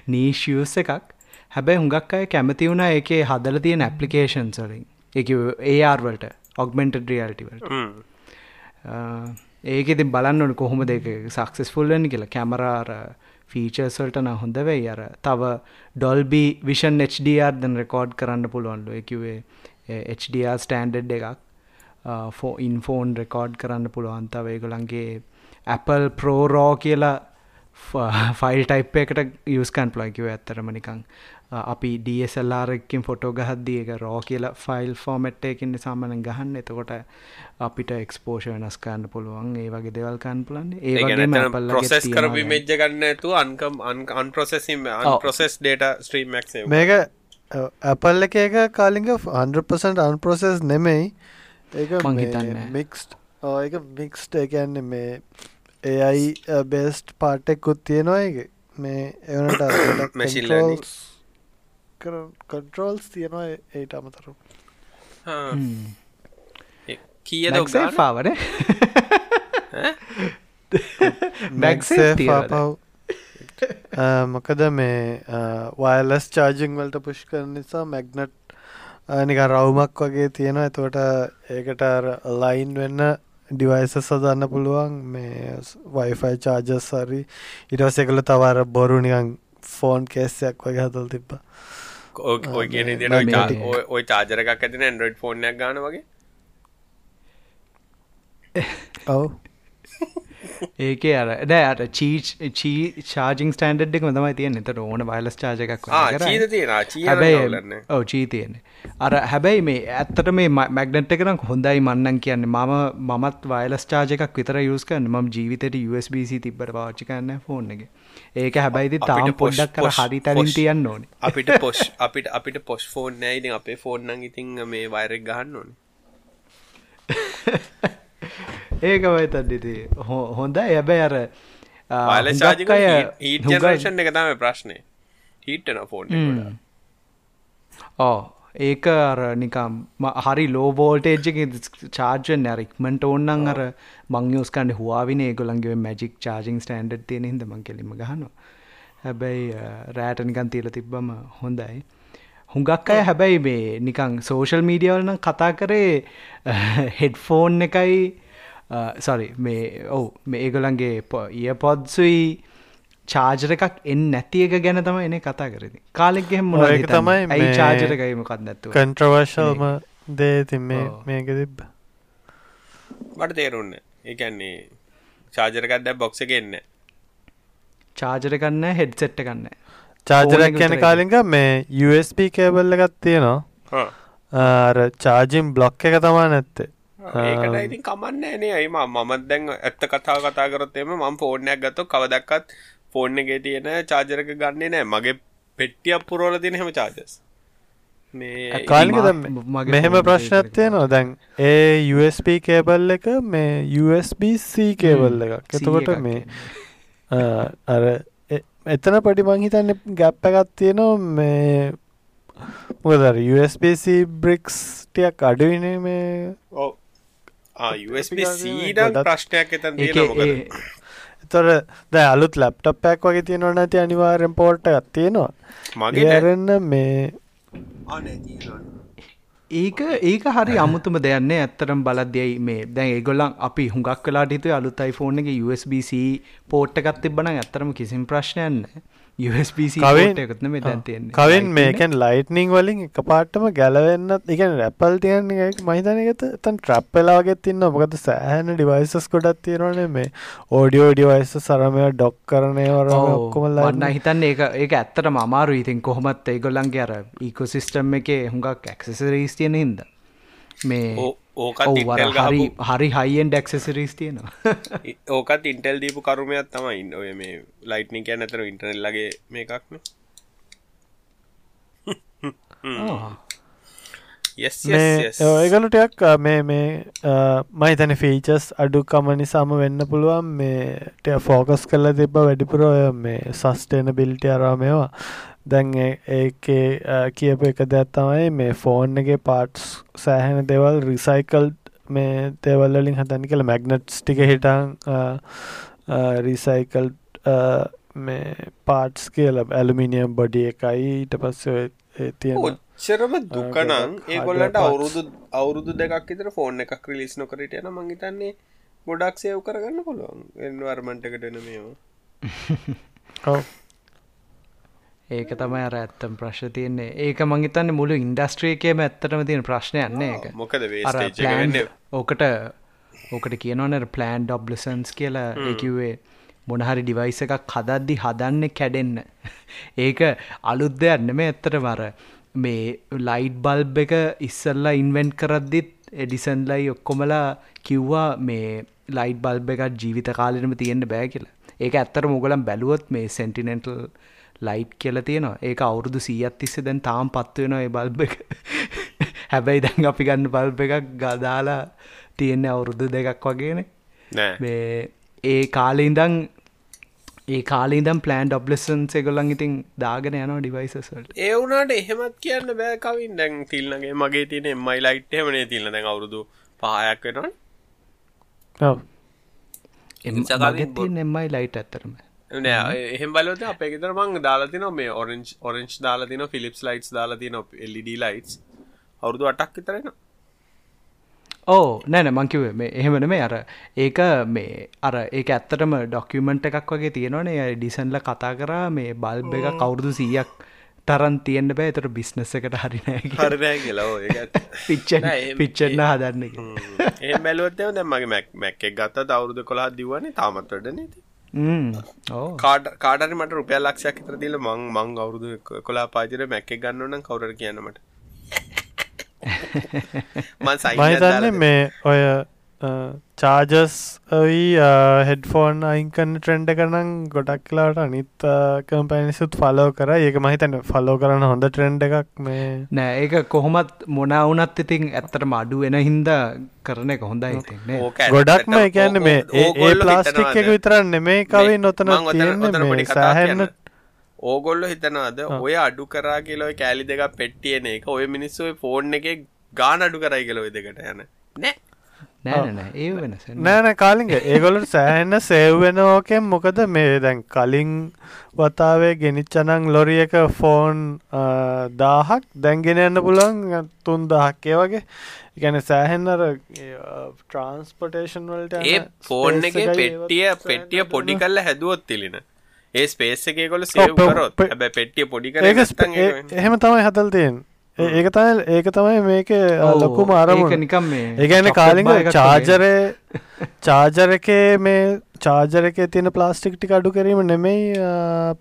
නීශියස් (laughs) එකක්. හැබැයි හුඟක් අය කැමති වුණා ඒකේ හදල තියෙන ඇපලිකේෂන් සලින් එක ඒආර්වලට ඔක්මෙන්ටඩ රියල්ටිවලට ඒක ඉතින් බලන්න ඕන කොහොම දෙක සක්සෙස්ෆුල්ලන් කියලා. කැමරාර ෆීචර්ස්වල්ට න හොඳ වෙයි. අර තව ඩොල්බි විෂන් HDR දැන් රෙකෝඩ් කරන්න පුළුවන්ලු. එකවේ HDR ස්ටන්ඩඩ් එකක්. ෆෝ ඉන්ෆෝන් රෙකෝඩ් කරන්න පුළුවන්. තව ඒගොලන්ගේ Apple ප්‍රෝරෝ කියලා ෆයිල් ටයිප් එකට යස්කන් ප්ලයිකිව ඇත්තරම නිකං අපි ඩSLRකින් ෆොටෝ ගහද්දී එක රෝ කියලා ෆයිල් ෆෝමට් එකකින් සාමන ගහන්න. එතකොට අපිට එක්ස්පෝෂ වෙනස් කරන්න පුළුවන්. ඒ වගේ දෙවල් කන්න පුලන් ඒ ප්‍රොසෙස් කර විමේජ්ජ ගන්න ඇතු අන්කම් අන් ප්‍රොසෙසිම් ප්‍රොසෙස් ඩේට ස්ට්‍රීම් මේක ඇපල් එක එක කාලිග 100% අන්ප්‍රොසෙස් නෙමෙයි. ඒක මික්ස්ට ඒක මික්ස්ට එකන්න මේ ඒයි බෙස්ට් පාටෙක්කුත් තියෙනවා. එක මේ එවනට (coughs) මැසිල්ස් කන්ට්‍රෝල්ස් තියෙනවා ඒට අමතරු කියද පාවන බැක්සේ පව් මොකද මේ වයලස් චාර්ජිං වලට පුෂ් කරන නිසා මැග්නට් නික රවුමක් වගේ තියෙනවා. එතවට ඒකට ලයින් වෙන්න ඩිවයිස සදන්න පුළුවන්. මේ වයිෆයි චාර්ජස් සරි ඉටවස එකල තවර බොරු නිකන් ෆෝන් කේස්සයක් වගේ හතල් තිබ්බ ඔය කියන ඔය චාජරකක් ඇතින ඇන්ඩරෝඩ් ෆෝර්නයක් ගන වගේ. ඔව් ඒක අර ඩෑ අට චීච් චී චාජිං ස්ටන්ඩ් එකම තමයි තියෙන එතට ඕන වයිලස් චාජ එකක් හැබැයි ඔව චී තියෙන්නේ. අර හැබැයි මේ ඇත්තට මේ මැග්නට් එකනම් හොඳයි මන්නන් කියන්න. මම මමත් වයිලස් චාජ එකක් විතර යස් කන්න ම ජීවිතයට USBC තිබ්බට පාච්චි කන්න ෆෝන් එක. ඒක හැබැයිති තාම පොඩ්ඩක් කර හරි තරින් තියන්න ඕන. අපිට පොෂ් අපිට අපිට පොස් ෆෝන් නෑයිති අපේ ෆෝන්නන් ඉතින් මේ වෛරක් ගහන්න ඕන (laughs) ඒකමයි තන්ඩිති හොඳ ඇබැයි අර ඊටෂන් එක තම ප්‍රශ්නය හිටන ෆෝන් ඕ ඒක අර නිකම් හරි ලෝබෝල්ටේජ්ක චාර්ජන් ඇරික්මට ඕන්නන් අර මංයෝස්කන්ඩ හවාවින ඒගොලන්ගේ මැජික් චාර්ජිං ස්ටන්ඩ් තියෙන හිද මං කෙලිම ගහන හැබැයි රෑටනිකන් තිීල තිබ්බම හොඳයි. හුඟක් අය හැබැයි මේ නිකං සෝෂල් මීඩියවලන කතා කරේ හෙඩ්ෆෝන් එකයි සරි මේ ඔවු මේ ඒගොලන්ගේ ඊය පොද්සුයි චාජර එකක් එන් නැති එක ගැන තම එන කතා කරදි කාලෙක්ගෙම මොන තමයි ඇයි චාජරකයිම කත් නැත්තු? කන්ට්‍රවර්ශල්ම දේ තින් මේ මේක තිබ්බ. මට තේරුන්න. ඒකන්නේ චාජරකත් දැ බොක්ස එන්න චාජර කන්න හෙඩ්සෙට්ට කන්න චාජරක් කියන කාලික මේ USB කේබල්ල එකත් තියෙනවා. අර චාජිම් බ්ලොක් එක තමා නැත්තේ ඒකට ඉතින් කමන්න නේ අයිම මමත් දැන් ඇත්ත කතා කතා කරොත්තේම මම ෆෝර්නයක් ගත්ත කවදක්කත් ෆෝර්න එක තියෙන චාජරක ගන්නේ නෑ. මගේ පෙට්ටියක් පුරෝල තින හෙම චාජස් මේ කාලික මෙහෙම ප්‍රශ්නත් තියෙනවා දැන් ඒ USB කේබල් එක මේ USB-C කේබල් එකක්. එතකොට මේ අර එතන පටි මං හිතන්න ගැප්ප එකත් තියෙනවා. මේ මොකදර USB-C බ්‍රික්ස් ටියක් අඩුවින මේ ඔව් සීඩ ප්‍රශ්නයක් එතන් තොර ද අලුත් ලැප්ටප්පයක් වගේ තියෙනවන ඇති අනිවාරෙන් පෝට්ට ගත් තියෙනවා. මගේ ඇරන්න මේ ඒක ඒක හරි අමුතුම දෙයන්නේ ඇත්තරම් බලද්‍යයි මේ දැන් ඒගොල්ලන් අපි හුඟක් කලාට හිතුවේ අලුත් iPhone එකේ USB-C පෝට් එකක් තිබ්බනම් ඇත්තරම කිසිම ප්‍රශ්නයක් නැහැ USBC කවෙන් මේ දැන් තියෙන්නේ. කවෙන් මේකෙන් ලයිට්නිං වලින් එක පාටම ගැලවෙන්නත් ඉගැන රැපල් තියන්නේ මහිතනකත තන් ට්‍රප් වෙලාගෙත් තින්න මොකද සෑහන ඩිවයිසස් කොඩත් තියෙනවනේ මේ ඕඩියෝ ඩිවයිස සරමය ඩොක් කරනය වර ඔක්කොමල්ලන්න හිතන්න ඒ ඒක ඇත්තට අමාරු ඉතින් කොහොමත් ඒගොල්ලන්ගේ අර ඊකෝසිිස්ටම් එක හුඟක් ඇක්සෙසරීස් තියෙන හිද මේ ඕකත් හරි හරි හයිෙන් ඩක්සෙසරීස් තියෙනවා. (laughs) ඕකත් ඉන්ටෙල් දීපු කරුමයක් තමයි ඔය මේ ලයිට්නි කියන්න ඇතර ඉන්ටර්නෙල් ලගේ මේ එකක්න ඒගලටයක් මේ මේ මහිතන ෆීචස් අඩුකම නිසාම වෙන්න පුළුවන්. මේ ෆෝකස් කරලා තිබ වැඩිපුර මේ සස්ටේන බිල්ටි අරාමේවා දැන් ඒකේ කියපු එක දෙයක් තමයි මේ ෆෝන් එකේ පාට්ස් සෑහෙන දේවල් රිසයිකල් මේ දේවල්ලින් හතනි කළ මැග්නට්ස් ටික හිටන් රිසයිකල් මේ පාට්ස් කියල. ඇලුමිනියම් බොඩි එකයි ඊට පස්ස තිය ඔච්චරම දුකනං ඒගොල්ලට අවුරුදු අවුරුදු දෙකක් ඉතර ෆෝන් එකක් රිලිස් නොකරට යන මංහිතන්නේ ගොඩක් සයව් කරගන්න පුළුවන්. එන්වර්මන්ටකටන මේවා. ඔව ඒක තමයි අර ඇත්තම් ප්‍රශ්න තියන්නේ. ඒක මංහිතන්න මුළු ඉන්ඩස්ට්‍රියකේම ඇත්තටම තියෙන ප්‍රශ්නයන්නේ එක මොකද ඕකට ඕකට කියනවන ප්ලෑන් ඩොබ්ලසන්ස් කියලා. ඒකිවේ මොනහරි ඩිවයිස එකක් හදද්දි හදන්න කැඩෙන්න. (laughs) ඒක අලුත් දෙයක් නෙමේ ඇත්තට මර මේ ලයිට් බල්බ් එක ඉස්සල්ලා ඉන්වෙන්ට් කරද්දිත් එඩිසන්ලයි ඔක්කොමලා කිව්වා මේ ලයිට් බල්බ එකත් ජීවිත කාලෙනම තියෙන්න්න බෑ කියලා. ඒක ඇත්තර මුගලම් බැලුවොත් මේ සෙන්ටිනෙන්ටල් ලයිට් කියල තියෙනවා. ඒක අවුරුදු සීයත් තිස්ස දැන් තාම් පත්වෙනවා ඒ බල්බ එක. හැබැයි දැන් අපි ගන්න බල්බ එකක් ගදාලා තියෙන්නේ අවුරුදු දෙකක් වගේන. මේ ඒ කාලඉදං ඒ කාලීදම් ප්ලෑන් ඩොබ්ලෙසන් සෙගොල්ලන් ඉතින් දාගෙන යනවා ඩිවයිසස්වලට ඒ වුණට එහෙමත් කියන්න බෑ කවින්. දැන් තිල්න්නගේ මගේ තියෙන එමයි ලයිට් එමනේ තිල්න. දැන් අවුරුදු පහයක් වෙනවා සග එමයි ලයිට් ඇත්තරම එහෙම බලත අපේ ගෙතර මං දාලාතින මේ ඔරෙන්ච් ඔරෙන්ච් දාලාතින ෆිලිප්ස් ලයිටස් දාලාතින එල්ඩ ලයිටස් අවුරදු අටක් විතරෙන ඕ නෑන මංකිව මේ එහෙමන මේ අර ඒක මේ අර ඒක ඇත්තටම ඩොක්කමෙන්ට් එකක් වගේ තියෙනවනේ. ඩිසන්ල කතා කරා මේ බල්බ එක කවුරුදු සීයක් තරන් තියෙන්න්න බෑ. තර බිස්නස එකට හරිනෑ හරනෑ කියලා. පිච්ච පිච්චන්න හදන්න ඒ බැලුවත්තය දැ මගේ මැක් මැක් එක ගත්ත අවුරුදු කොලා දිවන්නේ තාමත්වඩ නති කාඩරි මට රුපියල් ලක්ෂයක් තර දිල මං මං අවුරුදු කොලා පාචර මැක්ක ගන්නවන කවර කියන්නමට මන් සයිතන්න මේ ඔය චාජස් ඔයි හෙඩ්ෆෝන් අයින්කන්න ට්‍රෙන්ඩ කරනම් ගොඩක් කලාට අනිත් කම්පැනිසුත් ෆලෝ කර. ඒක මහිතන ෆලෝ කරන්න හොඳ ට්‍රෙන්ඩ එකක් මේ. නෑ ඒක කොහොමත් මොනවුනත් ඉතින් ඇත්තට මඩු වෙන හින්ද කරන එක හොඳයි ඉතින්නේ ගොඩක්ම එකන්න මේ ඒ ප්ලාස්ටික් එක විතරන්න මේ කවේ නොතන තියෙන්නේ සෑහෙන්න ඕගොල්ල හිතනවාද ඔය අඩු කරා කියලොයි කෑලි දෙක පෙට්ටියන එක ඔය මිනිස්සුව ෆෝර්න් එක ගාන අඩු කරයි කියලොයි දෙකට යන. නෑ නෑ ඒ වෙනස. නෑන කාලිග ඒගොලට සෑහෙන්න සේව්වෙනෝකෙන් මොකද මේ දැන් කලින් වතාවේ ගෙනිච්චනං ලොරියක ෆෝන් දාහක් දැන්ගෙන යන්න පුළන් තුන් දහක් ඒ වගේ. ගැන සෑහෙන්නර ට්‍රන්ස්පොටේෂන් වලට ඒ ෆෝන් එක පෙට්ටිය පෙට්ටිය පොඩි කල්ල හැදුවොත් තිලින ඒ ස්පේස් එකේ කොල සේව් කරොත්. හැබැ පෙට්ටිය පොඩි කර එහෙම තමයි හතල්තියෙන් ඒක තයි ඒක තමයි මේක ලොකුම අරමුණ. නිකම් මේ ඒගැන කාලිග චාජරය චාජර එකේ මේ චාජර එක තියෙන ප්ලාස්ටික් ටික අඩු කිරීම නෙමෙයි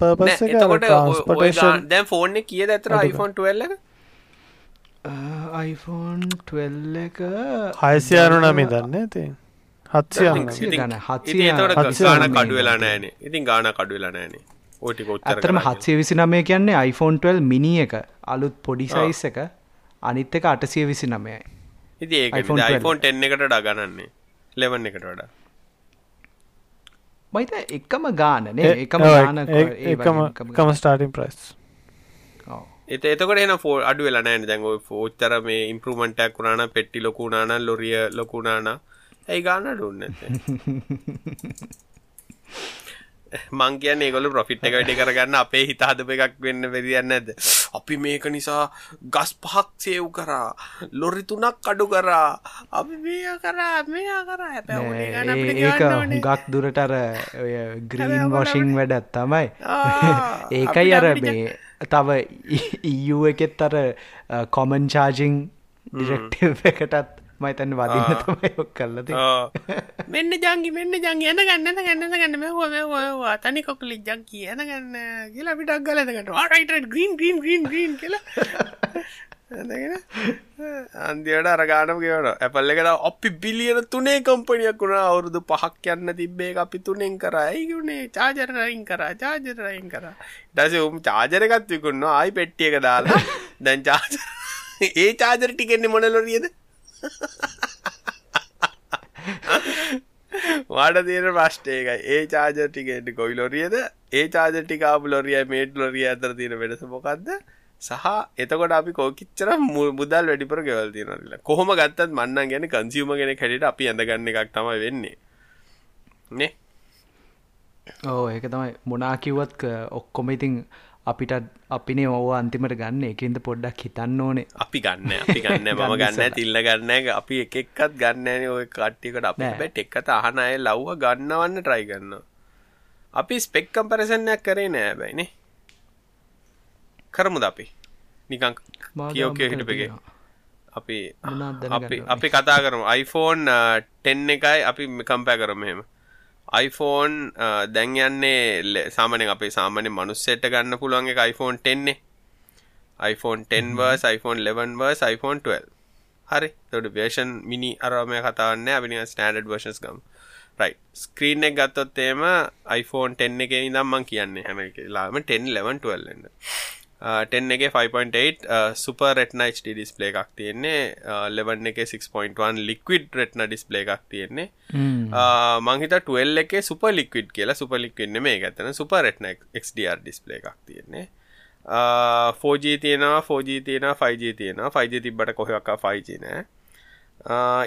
පර්පස් එක ට්‍රන්ස්පොටේෂන් දැන් ෆෝන් එක කීයද ඇතර iPhone 12 එක? iPhone 12 එක හයසිය අරුණමි දන්න ඉතින්? හත්සිය ගන හත්සිය ගාන කඩු වෙලා නෑනේ. ඉතින් ගාන කඩු වෙලා නෑනේ ඇතරම හත්සේ විසි නමය කියන්නේ iPhone 12 මිනි එක අලුත් පොඩි සයිස් එක අනිත් එක අටසිය විසි නමයයි. ඉති 10 එකට ඩගනන්නේ ලෙවන් එකට වඩා. මයිත එකම ගානනේ එකම ගාන. එකම ස්ටාටින් ප්‍රයිස් එත එතකොට එන අඩු වෙලා නෑන දැන් ෆෝච්චර මේ ඉම්පරමටක් වුණාන පෙට්ටි ලොකුණාන ලොරිය ලොකුණාන ඇයි ගාන ඩුන්න (laughs) මං කියන්න ඒගොල ප්‍රොෆිට් එක වැඩි කරගන්න අපේ හිත හදප එකක් වෙන්න වෙදියන්න ඇද අපි මේක නිසා ගස් පහක් සේව් කරා ලොරි තුනක් අඩු කරා. අපි මේ කරා මේ කරා. ඒක ගක් දුරටර ග්‍රීන් වොෂිං වැඩත් තමයි. (laughs) ඒකයි අර මේ තව ඉයූ එකෙත් අර කොමන් චාජිං ඩිරෙක්ටව් එකටත් මයිතන්න වදින්න තමයි ඔක් කල්ලද මෙන්න ජංගි මෙන්න ජංග. යන ගන්න ගන්න ගන්න හොම වා තනි කොකලි ජං කියන ගන්න කියලා පිටක් ගලදකට වාටයිට ග්‍රීන් ග්‍රීන් ග්‍රීන් ග්‍රීන් කියල. අන්දියට අරගානම කියවන ඇපල්ල එකට අපි බිලියන තුනේ කම්පනියක් වුණා අවුරුදු පහක් යන්න තිබ්බේ අපි තුනෙන් කරයි ගුණේ චාජරරයින් කර චාජරරයින් කර. ඩස උම් චාජරකත් විකුන්න ආයි පෙට්ටියක දාලා. දැන් චාජ ඒ චාජර ටිකෙන්නේ මොනලොරියද වාඩ තියෙන ප්‍රශ්ටේකයි ඒ චාජටිකට කොයි ලොරියද? ඒ චාජටිකාපු ලොරිය මේට් ලොරිය අතර තියෙන වෙනස මොකක්ද සහ එතකොට අපි කෝකිච්චර මුදල් වැඩිපුර ගෙවල් තියෙනල කොහොම ගත්තත් මන්නන් ගැන කන්සිීම ගෙන කැඩට අපි ඇඳගන්න එකක් තමයි වෙන්නේ. නේ? ඕ ඒක තමයි මොනා කිව්වත් ඔක්කොම ඉතින් අපිට අපිනේ ඔව අන්තිමට ගන්න. එකද පොඩ්ඩක් හිතන්න ඕනේ. අපි ගන්න අපි ගන්න. මම ගන්න තිල්ල ගන්න. අපි එකක්කත් ගන්න ඔය කට්ටිකට අප බැට එක්කත අහන අය ලව්ව ගන්නවන්න ට්‍රයි ගන්න අපි ස්පෙක් කම්පරසන්නයක් කරේ නෑ බයිනේ කරමුද අපි? නිකං කියෝකය හිටපගේ අපි අපි කතා කරමු. iPhone 10 එකයි අපි කම්පෑ කරම එහෙම iPhone දැන් යන්නේ සාමනෙන් අපේ සාමාන්‍ය මනුස්සෙට ගන්න පුළුවන් එක iPhone 10නේ iPhone 10 verse iPhone 11 verse iPhone 12 හරි. එතකොට version mini අරම කතාවන්නේ අපි නිකන් standard versions ගමු. Right. Screen එක ගත්තොත් එහෙම iPhone 10 එකේ ඉඳන් මම කියන්නේ හැම එකලාම 10 11 12 එන්න 10 එකේ 5.8 සුපර් රෙට්නා HD ඩිස්ප්ලේ එකක් තියෙන්නේ. 11 එකේ 6.1 ලික්විඩ් රෙට්නා ඩිස්ප්ලේ එකක් තියෙන්නේ. මං හිතා 12 එකේ සුපර් ලික්විඩ් කියලා. සුපර් ලික්විඩ් නෙමෙයි ඒක ඇත්තන සුපර් රෙට්නා XDR ඩිස්ප්ලේ එකක් තියෙන්නේ. 4G තියෙනවා 4G තියෙනවා 5G තියෙනවා. 5G තිබ්බට කොහෙවත් 5G නෑ.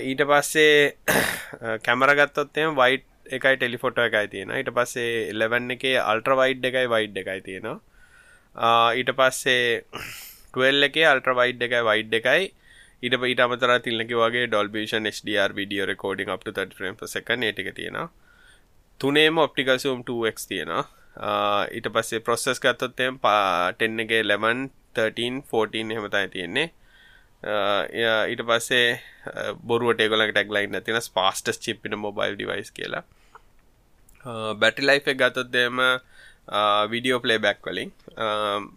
ඊට පස්සේ (coughs) කැමර ගත්තොත් එම වයිට් එකයි ටෙලිෆොටෝ එකයි තියෙන ඊට පස්සේ 11 එකේ අල්ට්‍රා වයිඩ් එකයි වයිඩ් එකයි තියෙනවා ඊට පස්සේ 12 එකේ අල්ට්‍රා වයිඩ් එකයි වයිඩ් එකයි. ඊට ඊට අමතර තිල්ලක වගේ ඩොල්බිෂන් HDR විඩියෝ රෙකෝඩින් අප 30 ෆ්‍රේම් per second ඒ ටික තියෙනවා. තුනේම ඔප්ටිකල් zoom 2x තියෙනවා. ඊට පස්සේ ප්‍රොසෙස් ගත්තොත් එම් 10 එකේ 11 13 14 එහෙම තමයි තියෙන්නේ. ඊට පස්සේ බොරුවට ඒගොලට ටැක්ලයින් නැතින ස්පාස්ටස් චිප්පින මොබයිල් ඩිවයිස් කියලා. බැටි ලයි් එක ගතොත්දේම විඩියෝ පලේ බැක් වලින්.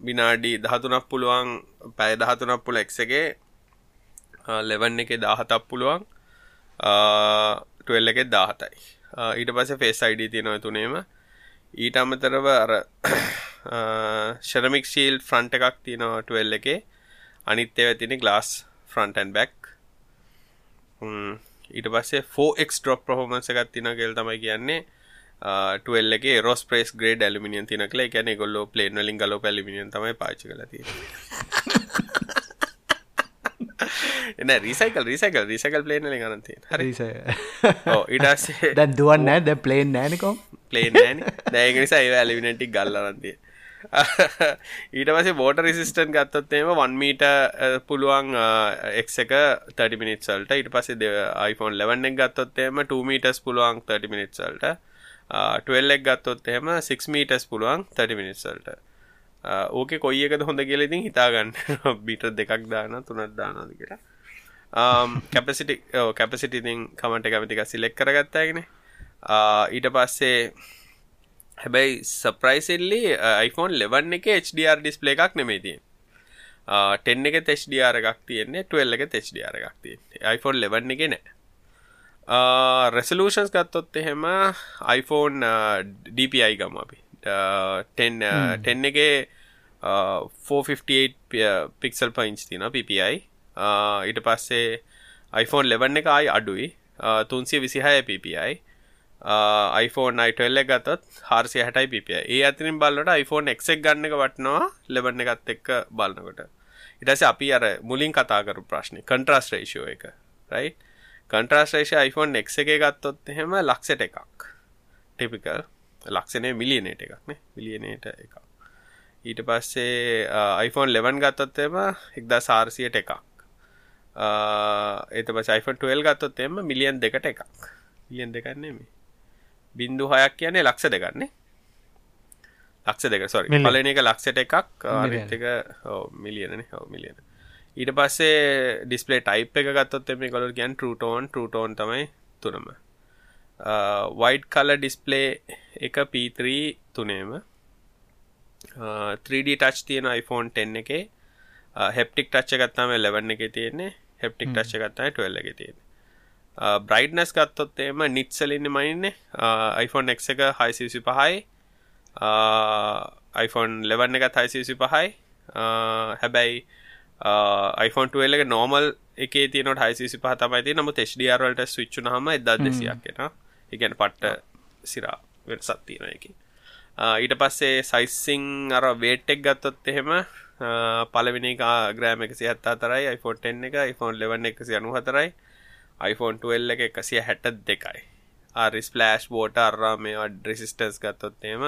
විනාඩි දහතුනක් පුළුවන් පැය දහතුනක් පුළ එක්සගේ ලෙවන්න එක දාහතක් පුළුවන්. ටුවල්ල එක දාහතයි. ඊට පස ෆේස් අයිඩ තියෙනව තුනේම. ඊට අමතරව අර ශරමික් ශීල් ෆ්‍රන්ට් එකක් තියෙනවා ටුවල් එකේ. අනිත් ඒවා තියෙන්නේ glass front and back. ඊට පස්සේ 4x drop performance එකක් තියෙනවා කියලා තමයි කියන්නේ. 12 එකේ aerospace grade aluminium තියෙන කියලා. ඒ කියන්නේ ඒගොල්ලෝ plane වලින් ගලවපු aluminium තමයි කරලා තියෙන්නේ. එන රීසයිකල් රීසයිකල් රීසයිකල් ප්ලේන් වලින් අරන් තියෙන. හරි. ඔව් ඊට පස්සේ (laughs) දැන් දුවන්නේ දැන් ප්ලේන් නැහැ නේ කොම් ප්ලේන් නැහැ නේ. දැන් ඒක නිසා ඒව ඇලුමිනියම් ටික ගල්ලා අරන් තියෙන. (laughs) ඊට පස්සේ වෝට රිසිස්ටන් ගත්තොත් එහෙම 1 මීටර් පුළුවන් x එක 30 මිනිත්ස් වලට. ඊට පස්සේ iPhone 11 එක ගත්තොත් එහෙම 2 මීටර්ස් පුළුවන් 30 මිනිත්ස් වලට 12 එක ගත්තොත් එහෙම 6 මීටර්ස් පුළුවන් 30 මිනිත්ස් වලට. ඕකේ කොයි එකද හොඳ කියලා ඉතින් හිතා ගන්න මීටර් (laughs) දෙකක් දානවා තුනක් දානවාද කියලා. කැපසිටි කැපසිටි ඉතින් කමෙන්ට් එක අපි ටිකක් සිලෙක්ට් කරගත්තා එකනේ ඊට පස්සේ හැබැයි සප්‍රයිසිල්ලි iPhone 11 එක HDR ඩිස්ප්ලේ එකක් නෙමෙයි තියෙන්නේ. 10 එකෙත් HDR එකක් තියෙන්නේ 12 එකෙත් HDR එකක් තියෙන්නේ. iPhone 11 එකේ නෑ. රෙසලූෂන්ස් ගත්තොත් එහෙම iPhone DPI ගමු අපි. 10 10 එකේ 458 පික්සල් inch තියෙනවා PPI ඊට පස්සේ iPhone 11 එක ආයි අඩුයි. 326 PPI iPhone i12 ගතත් හාරසිය හැටයි පිපිය ඒ අතිරින් බලට iPhone එක් ගන්න එක වටනවා ලෙබන්න එකත් එක්ක බලන්නකොට ඉටස අපි අර මුලින් කතාකරු ප්‍රශ්නය කන්ට්‍රස් රේෂෝ එක රයි කන්ට්‍රස් රේෂ iPhone එක් එක ගත්තොත් එහෙම ලක්සට එකක්. ටිපිකල් ලක්ෂණය මිලියනට එකක්නේ මිලියනට එකක්. ඊට පස්සේ iPhone 11 ගත්තොත් එම එක්දා සාරසියට එකක් ඒත පස් iPhone 12 ගත්තොත් එම මිලියන් දෙකට එකක්. මිලියන් දෙකන්නේ මේ බින්දු හයක් කියන්නේ ලක්ෂ දෙකන්නේ ලක්ෂ දෙක සොරි පලන එක ලක්ෂට එකක් අනිත් එක මිලියනන මිලියන ඊට පස්සේ ඩිස්පලේ ටයිප් එක ගත්තොත් එම කොල ගැන් ටරටෝන් ටරටෝන් තමයි තුනම. වයිඩ් කල ඩිස්පලේ එක P3 තුනේම. 3D ටච් තියෙන iPhone 10 එක. හෙප්ටික් ටච්ච ගත්තාම 11 එක තියෙන්නේ. හෙප්ටික් ටච්ච ගත්තාම 12 එක තියෙන්නේ. බ්‍රයිට්නස් ගත්තොත් එම නිට්සලින්න මයින්නේ iPhone X එක හයිසිසි පහයි. iPhone 11 එකත් හයිසිසි පහයි. හැබැයි iPhone 12 එක නෝමල් එකේ තියනට හයිසිසි පහ තමයි නමුත් HDR වලට ස්විච්චු හම එදා දෙසියක් එෙන ඉගැන පට්ට සිරා වෙනසත් තියෙන එක ඊට පස්සේ සයිසිං අර වේට්ටෙක් ගත්තොත් එහෙම පලවිනි ග්‍රෑම එකසි හත්තා තරයි iPhone 10 එක iPhone 11 එකසි අනු හතරයි iPhone 12 එක එකසිය හැට දෙකයි ආරිස් ෆලෑශ් බෝට අරා මේ ඩ්‍රෙසිස්ටර්ස් ගත්තොත්තේම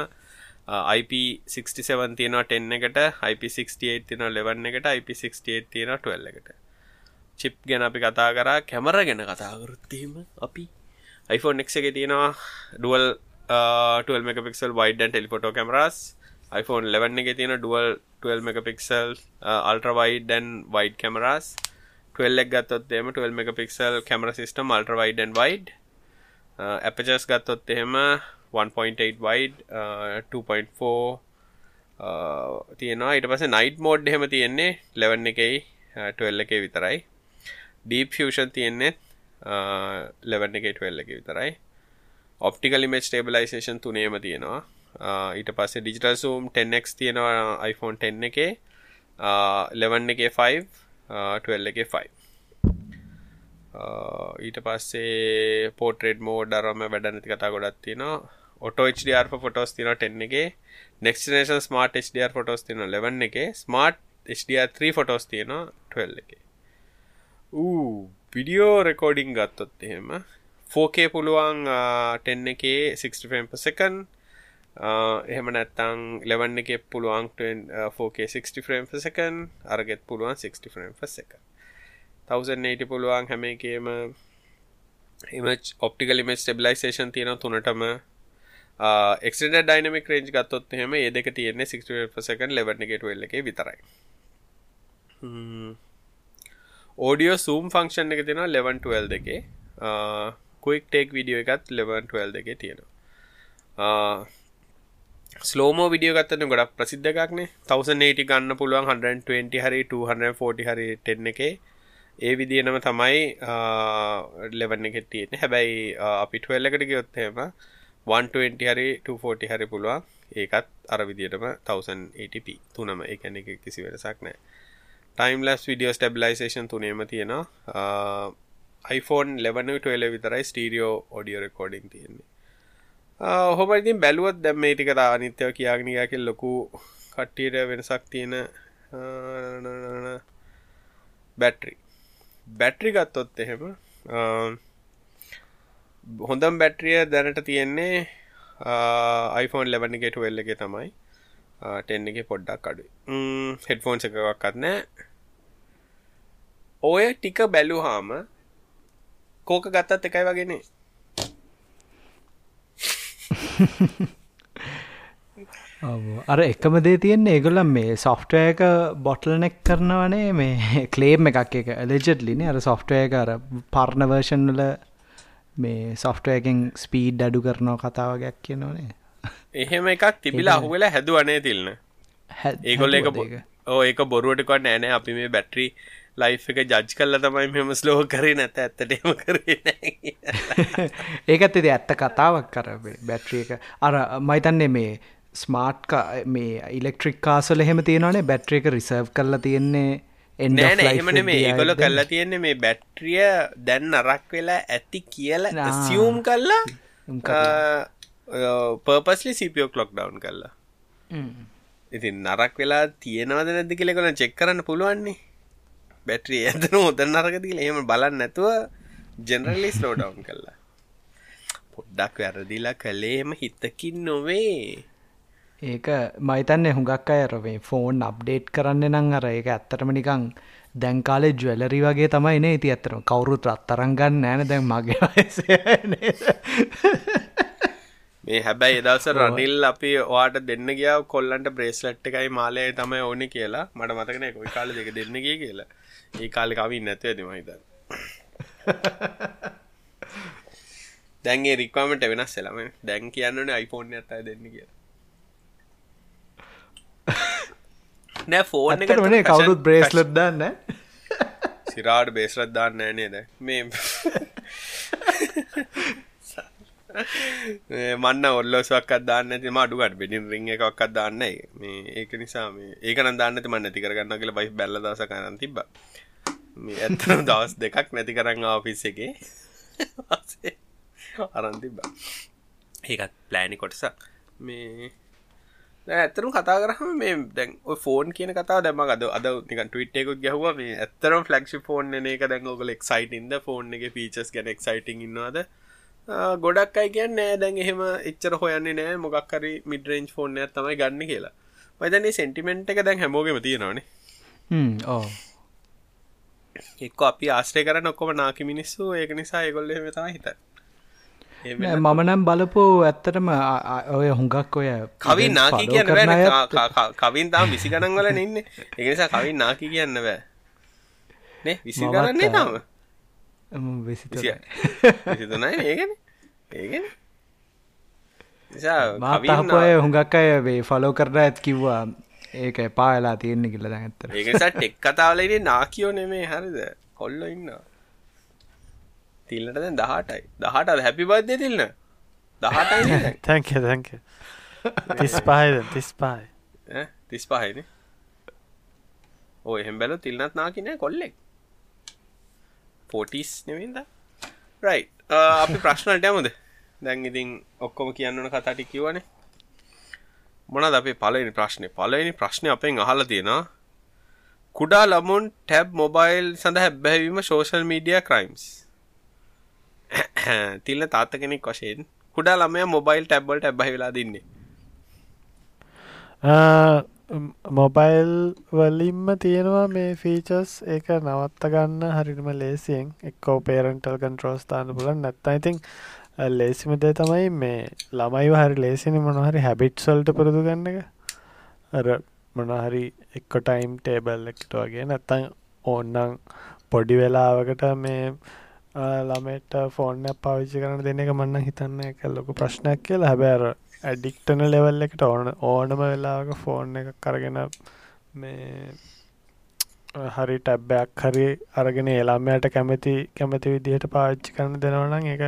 IP67 තියෙනවා 10 එකට IP68 තියෙනවා 11 එකට IP68 තියෙනවා 12 එකට. චිප් ගැන අපි කතා කරා කැමර ගැන කතා කරුත්තීම අපි. iPhone X එක තියෙනවා dual 12 megapixel wide and telephoto cameras. iPhone 11 එක තියෙන dual 12 megapixel uh, ultra wide and wide cameras. 12 එක ගත්තොත් එහෙම 12 megapixel camera system ultra wide and wide. uh, apertures ගත්තොත් එහෙම 1.8 wide uh, 2.4 uh, තියෙනවා. ඊට පස්සේ night mode එහෙම තියෙන්නේ 11 එකයි uh, 12 එකේ විතරයි. deep fusion තියෙන්නේ uh, 11 එකේ 12 එකේ විතරයි. optical image stabilization තුනේම තියෙනවා. Uh, ඊට පස්සේ digital zoom 10x තියෙනවා iPhone 10 එකේ. Uh, 11 එකේ 5 12 එක 5 ඊට පස්සේ පෝට්‍රේඩ් මෝඩ් අරම වැඩනති කතා ගොඩත් තියෙනවා. ඔටෝ HDR ෆොටෝස් තියෙනවා 10 එකේ. Next generation smart HDR photos තියෙනවා 11 එකේ. Smart HDR3 ෆොටෝස් තියෙනවා 12 එකේ. ඌ විඩියෝ රෙකෝඩිං ගත්තොත් එහෙම 4K පුළුවන් 10 එක 60 frame per second. එහෙම නැත්තං 11 එක පුළුවන් 4K 60 frame per second. අරගෙත් පුළුවන් 60 frame per second. 1080 පුළුවන් හැම එකේම. Image optical image stabilization තියෙනවා තුනටම. එක්ට ඩයිනමික් රේජ් ගත්තොත් එහෙම ඒ දෙක තියෙන්නේ 60% ලෙවන එක 12 එකේ විතරයි. ඕඩියෝ සූම් ෆංක්ෂන් එක තියෙනවා 11 12 දෙකේ කුයික් ටේක් විඩියෝ එකත් 11 12 දෙකේ තියෙනවා. ස්ලෝමෝ විඩියෝ ගත්තන ගොඩක් ප්‍රසිද්ධ එකක්නේ 1080 ගන්න පුළුවන් 120 හරි 240 හරි 10 එකේ. ඒ විදිනම තමයි ලෙවන්න එක තියෙන හැබැයි අපි ටල් එකට ගයොත්තේම 120 හරි 240 හරි පුළුවන්. ඒකත් අර විදිටම 1080p තුනම. එකන එක කිසි වෙනසක් නෑ ටයිම් ලස් විඩියෝ ස්ටබිලයිසේෂන් තුනේම තියෙනවා. iPhone 11 12 විතරයි ස්ටීරියෝ ඔඩියෝ රෙකෝඩිං තියෙන්නේ. හොම ඉතින් බැලුවත් දැම් මේ ටික අනිත්‍යව කියාගනියාක ලොකු කට්ටියට වෙනසක් තියෙන බැට්‍රි බැට්‍රි ගත්තොත් එහෙම හොඳම් බැට්‍රිය දැනට තියෙන්නේ iPhone 11 එක 12 එක තමයි. 10 එක පොඩ්ඩක් අඩුයි. හෙඩ්ෆෝන්ස් එකක්වත් නෑ. ඔය ටික බැලුහාම කෝක ගත්තත් එකයි වගෙනේ අර එකම දේ තියෙන්නේ ඒගොල්ලන් මේ සොෆ්ට්වයක බොටල්නෙක් කරනවනේ මේ කලේම් එකක් එක එලෙජට්ලින අර සොෆ්ට්වයක අර පර්ණවර්ෂන්ල මේ සොෆ්ටයකින් ස්පීඩ් අඩු කරනව කතාවගයක් කියනවනේ. එහෙම එකක් තිබිලා අහුවෙලා හැදුවනේ තිල්න ඒගොල්ල එක ඕ ඒක බොරුවටකොට නෑනෑ අපි මේ බැට්‍රී ලයි් එක ජජ් කල්ල තමයි මෙම ස්ලෝ කරේ නැත ඇත්තටම කරේ (laughs) ඒකත් එති ඇත්ත කතාවක් කර බැට්‍රිය එක. අර මයිතන්නේ මේ ස්මාර්ට් මේ ඉලෙක්ට්‍රික් කාසල එහෙම තියෙනවානේ. බැට්‍රිය එක රිසර්ව් කරලා තියෙන්නේ නෑන එහෙමන මේ ඒගොල කල්ලා තියෙන්නේ මේ බැට්‍රිය දැන් අරක් වෙලා ඇති කියලා සියුම් කල්ලා පර්පස්ලි සිපියෝ කලොක් ඩවන් කල්ලා ඉතින් නරක් වෙලා තියෙනවද නැද්දි කියල කොන චෙක් කරන්න පුළුවන්නේ. බැට්‍රිය ඇතන හොද නරකතිල එහෙම බලන්න නැතුව ජෙනරලි ස්ලෝඩවන් කල්ලා පොඩ්ඩක් වැරදිලා කළේම හිතකින් නොවේ ඒක මයිතන්නේ හුඟක් අයරවේ ෆෝන් අප්ඩේට් කරන්න නං අර ඒක ඇත්තටම නිකං දැන් කාලේ ජුවලරි වගේ තමයි නේ. ඉති ඇත්තරම කවුරුත් රත්තරංගන්න ෑන දැන් මගේ (laughs) මේ හැබැයි එදවස රනිල් අපි වාට දෙන්න ගිය කොල්ලන්ට බ්‍රේස්ලට් එකයි මාලය තමයි ඕනි කියලා. මට මතකන කොයි කාල දෙක දෙන්න ගිය කියලා. ඒ කාලෙ කවින් නැතුව ඇති මහිතන් දැන්ගේ රික්වාමට වෙනස් සෙලම දැන් කියන්නනේ අයිෆෝන් ඇතයි දෙන්න කියලා නෑ ෆෝන් එකට වනේ කවුරුත් බ්‍රේස්ලට් දන්න සිරාට බේස්ලත් දාන්න නේද? මේ මන්න ඔල්ලෝසක් දාන්න ති මඩුවට බෙඩින් රිං එකක් දාන්න මේ ඒක නිසා මේ ඒකන දාන්න මන්න නැති කරගන්න කියල බයි බැල්ල දස කරන්න තිබ මේ ඇත්තන දවස් දෙකක් නැති කරන්න ආෆිස් එකේ. (laughs) අරන් තිබ්බ. ඒකත් ප්ලෑනි කොටසක්. මේ ඇතරම් කතා කරහම මේ දැන් ෆෝන් කියන කතා දැම අද අද නික ටවිට්ෙකුත් ගැහවා. මේ ඇත්තරම් ෆලක්ෂි ෆෝන් එක දැන් ඔගල එක්සයිටන්ද ෆෝන් එක පිචස් ගැන එක්සයිටං ඉන්නවාද? ගොඩක් අයි කියන්න නෑ. දැන් එහෙම එච්චර හොයන්නේ නෑ. මොගක්කරි මිඩරේන්ජ් ෆෝන් ඇත් තමයි ගන්න කියලා. මයිතන්නේ සෙන්ටිමෙන්ට් එක දැන් හැමෝගෙම තියෙනවානේ ඕ එක්ක අපි ආශ්‍රය කරන ඔක්කොම නාකි මිනිස්සු. ඒක නිසා ඒගොල්ල මෙතම හිතයි මම නම් බලපු ඇත්තටම ඔය හුඟක් ඔය කවින් නාකි කියන්න කවින් තාම විසි ගණන් වල ඉන්න එකනිසා කවින් නාකි කියන්න බෑ. නේ විසි කරන්නේ තාම? විසිතුනයි. ඒගෙන ඒගෙන මාතහපය හුඟක් අය වේ ෆලෝ කරන ඇත් කිව්වා ඒක පාලා තියෙන්නේ කියල දැත්තර ඒකසා ටෙක් කතාවලනේ නාකියෝ නෙමේ හරිද? කොල්ල ඉන්නවා තිල්ලට දැන් දහටයි. දහට හැපි බද්ධ තිල්න්න දහටයි තැන්ක තැන්ක තිස් පහයිද තිස් පහයි තිස් පහයින ඕ එහෙම බැල තිල්න්නත් නාකිනෑ කොල්ලෙක්. පෝටිස් නෙවින්ද රයි අපි ප්‍රශ්නට යමද? දැන් ඉතින් ඔක්කොම කියන්නන කතාටි කිවනේ මොනද අපේ පලනි ප්‍රශ්නය පලනි ප්‍රශ්නය අපෙන් අහල තියෙනවා. කුඩා ළමුන් ටැබ් මොබයිල් සඳ හැබැවීම සෝෂල් මීඩිය ක්‍රයිම්ස් (coughs) තිල්ල තාත්ත කෙනෙක් වශයෙන් කුඩා ළමය මොබයිල් ටැබ්බල්ට ඇබ්බහි වෙලා දින්නේ. මොබයිල් වලින්ම තියෙනවා මේ ෆීචස් ඒක නවත්ත ගන්න හරිම ලේසියෙන්. එක්කෝ පේරන්ටල් කන්ට්‍රෝස් තාන්න පුලන් නැත්ත ඉතින් ලේසිම දේ තමයි මේ ළමයි හරි ලේසිනි මොනහරි හැබිට්සල්ට පුරුදු ගන්න එක. අර මොනහරි එක්ක ටයිම් ටේබල් එක්ට වගේ. නැත්තං ඕන්නං පොඩි වෙලාවකට මේ ළමට ෆෝර්න පාවිච්චි කරන දෙන එක මන්න හිතන්න එක ලොකු ප්‍රශ්නයක් කියලා. හැබෑර ඇඩික්ටන ලෙවල් එකට ඕන ඕනම වෙලාක ෆෝන් එක කරගෙන මේ හරි ටැබ්බයක් හරි අරගෙන එලාමයට කැමති කැමති විදිහට පාච්චි කරන්න දෙනවනම් එක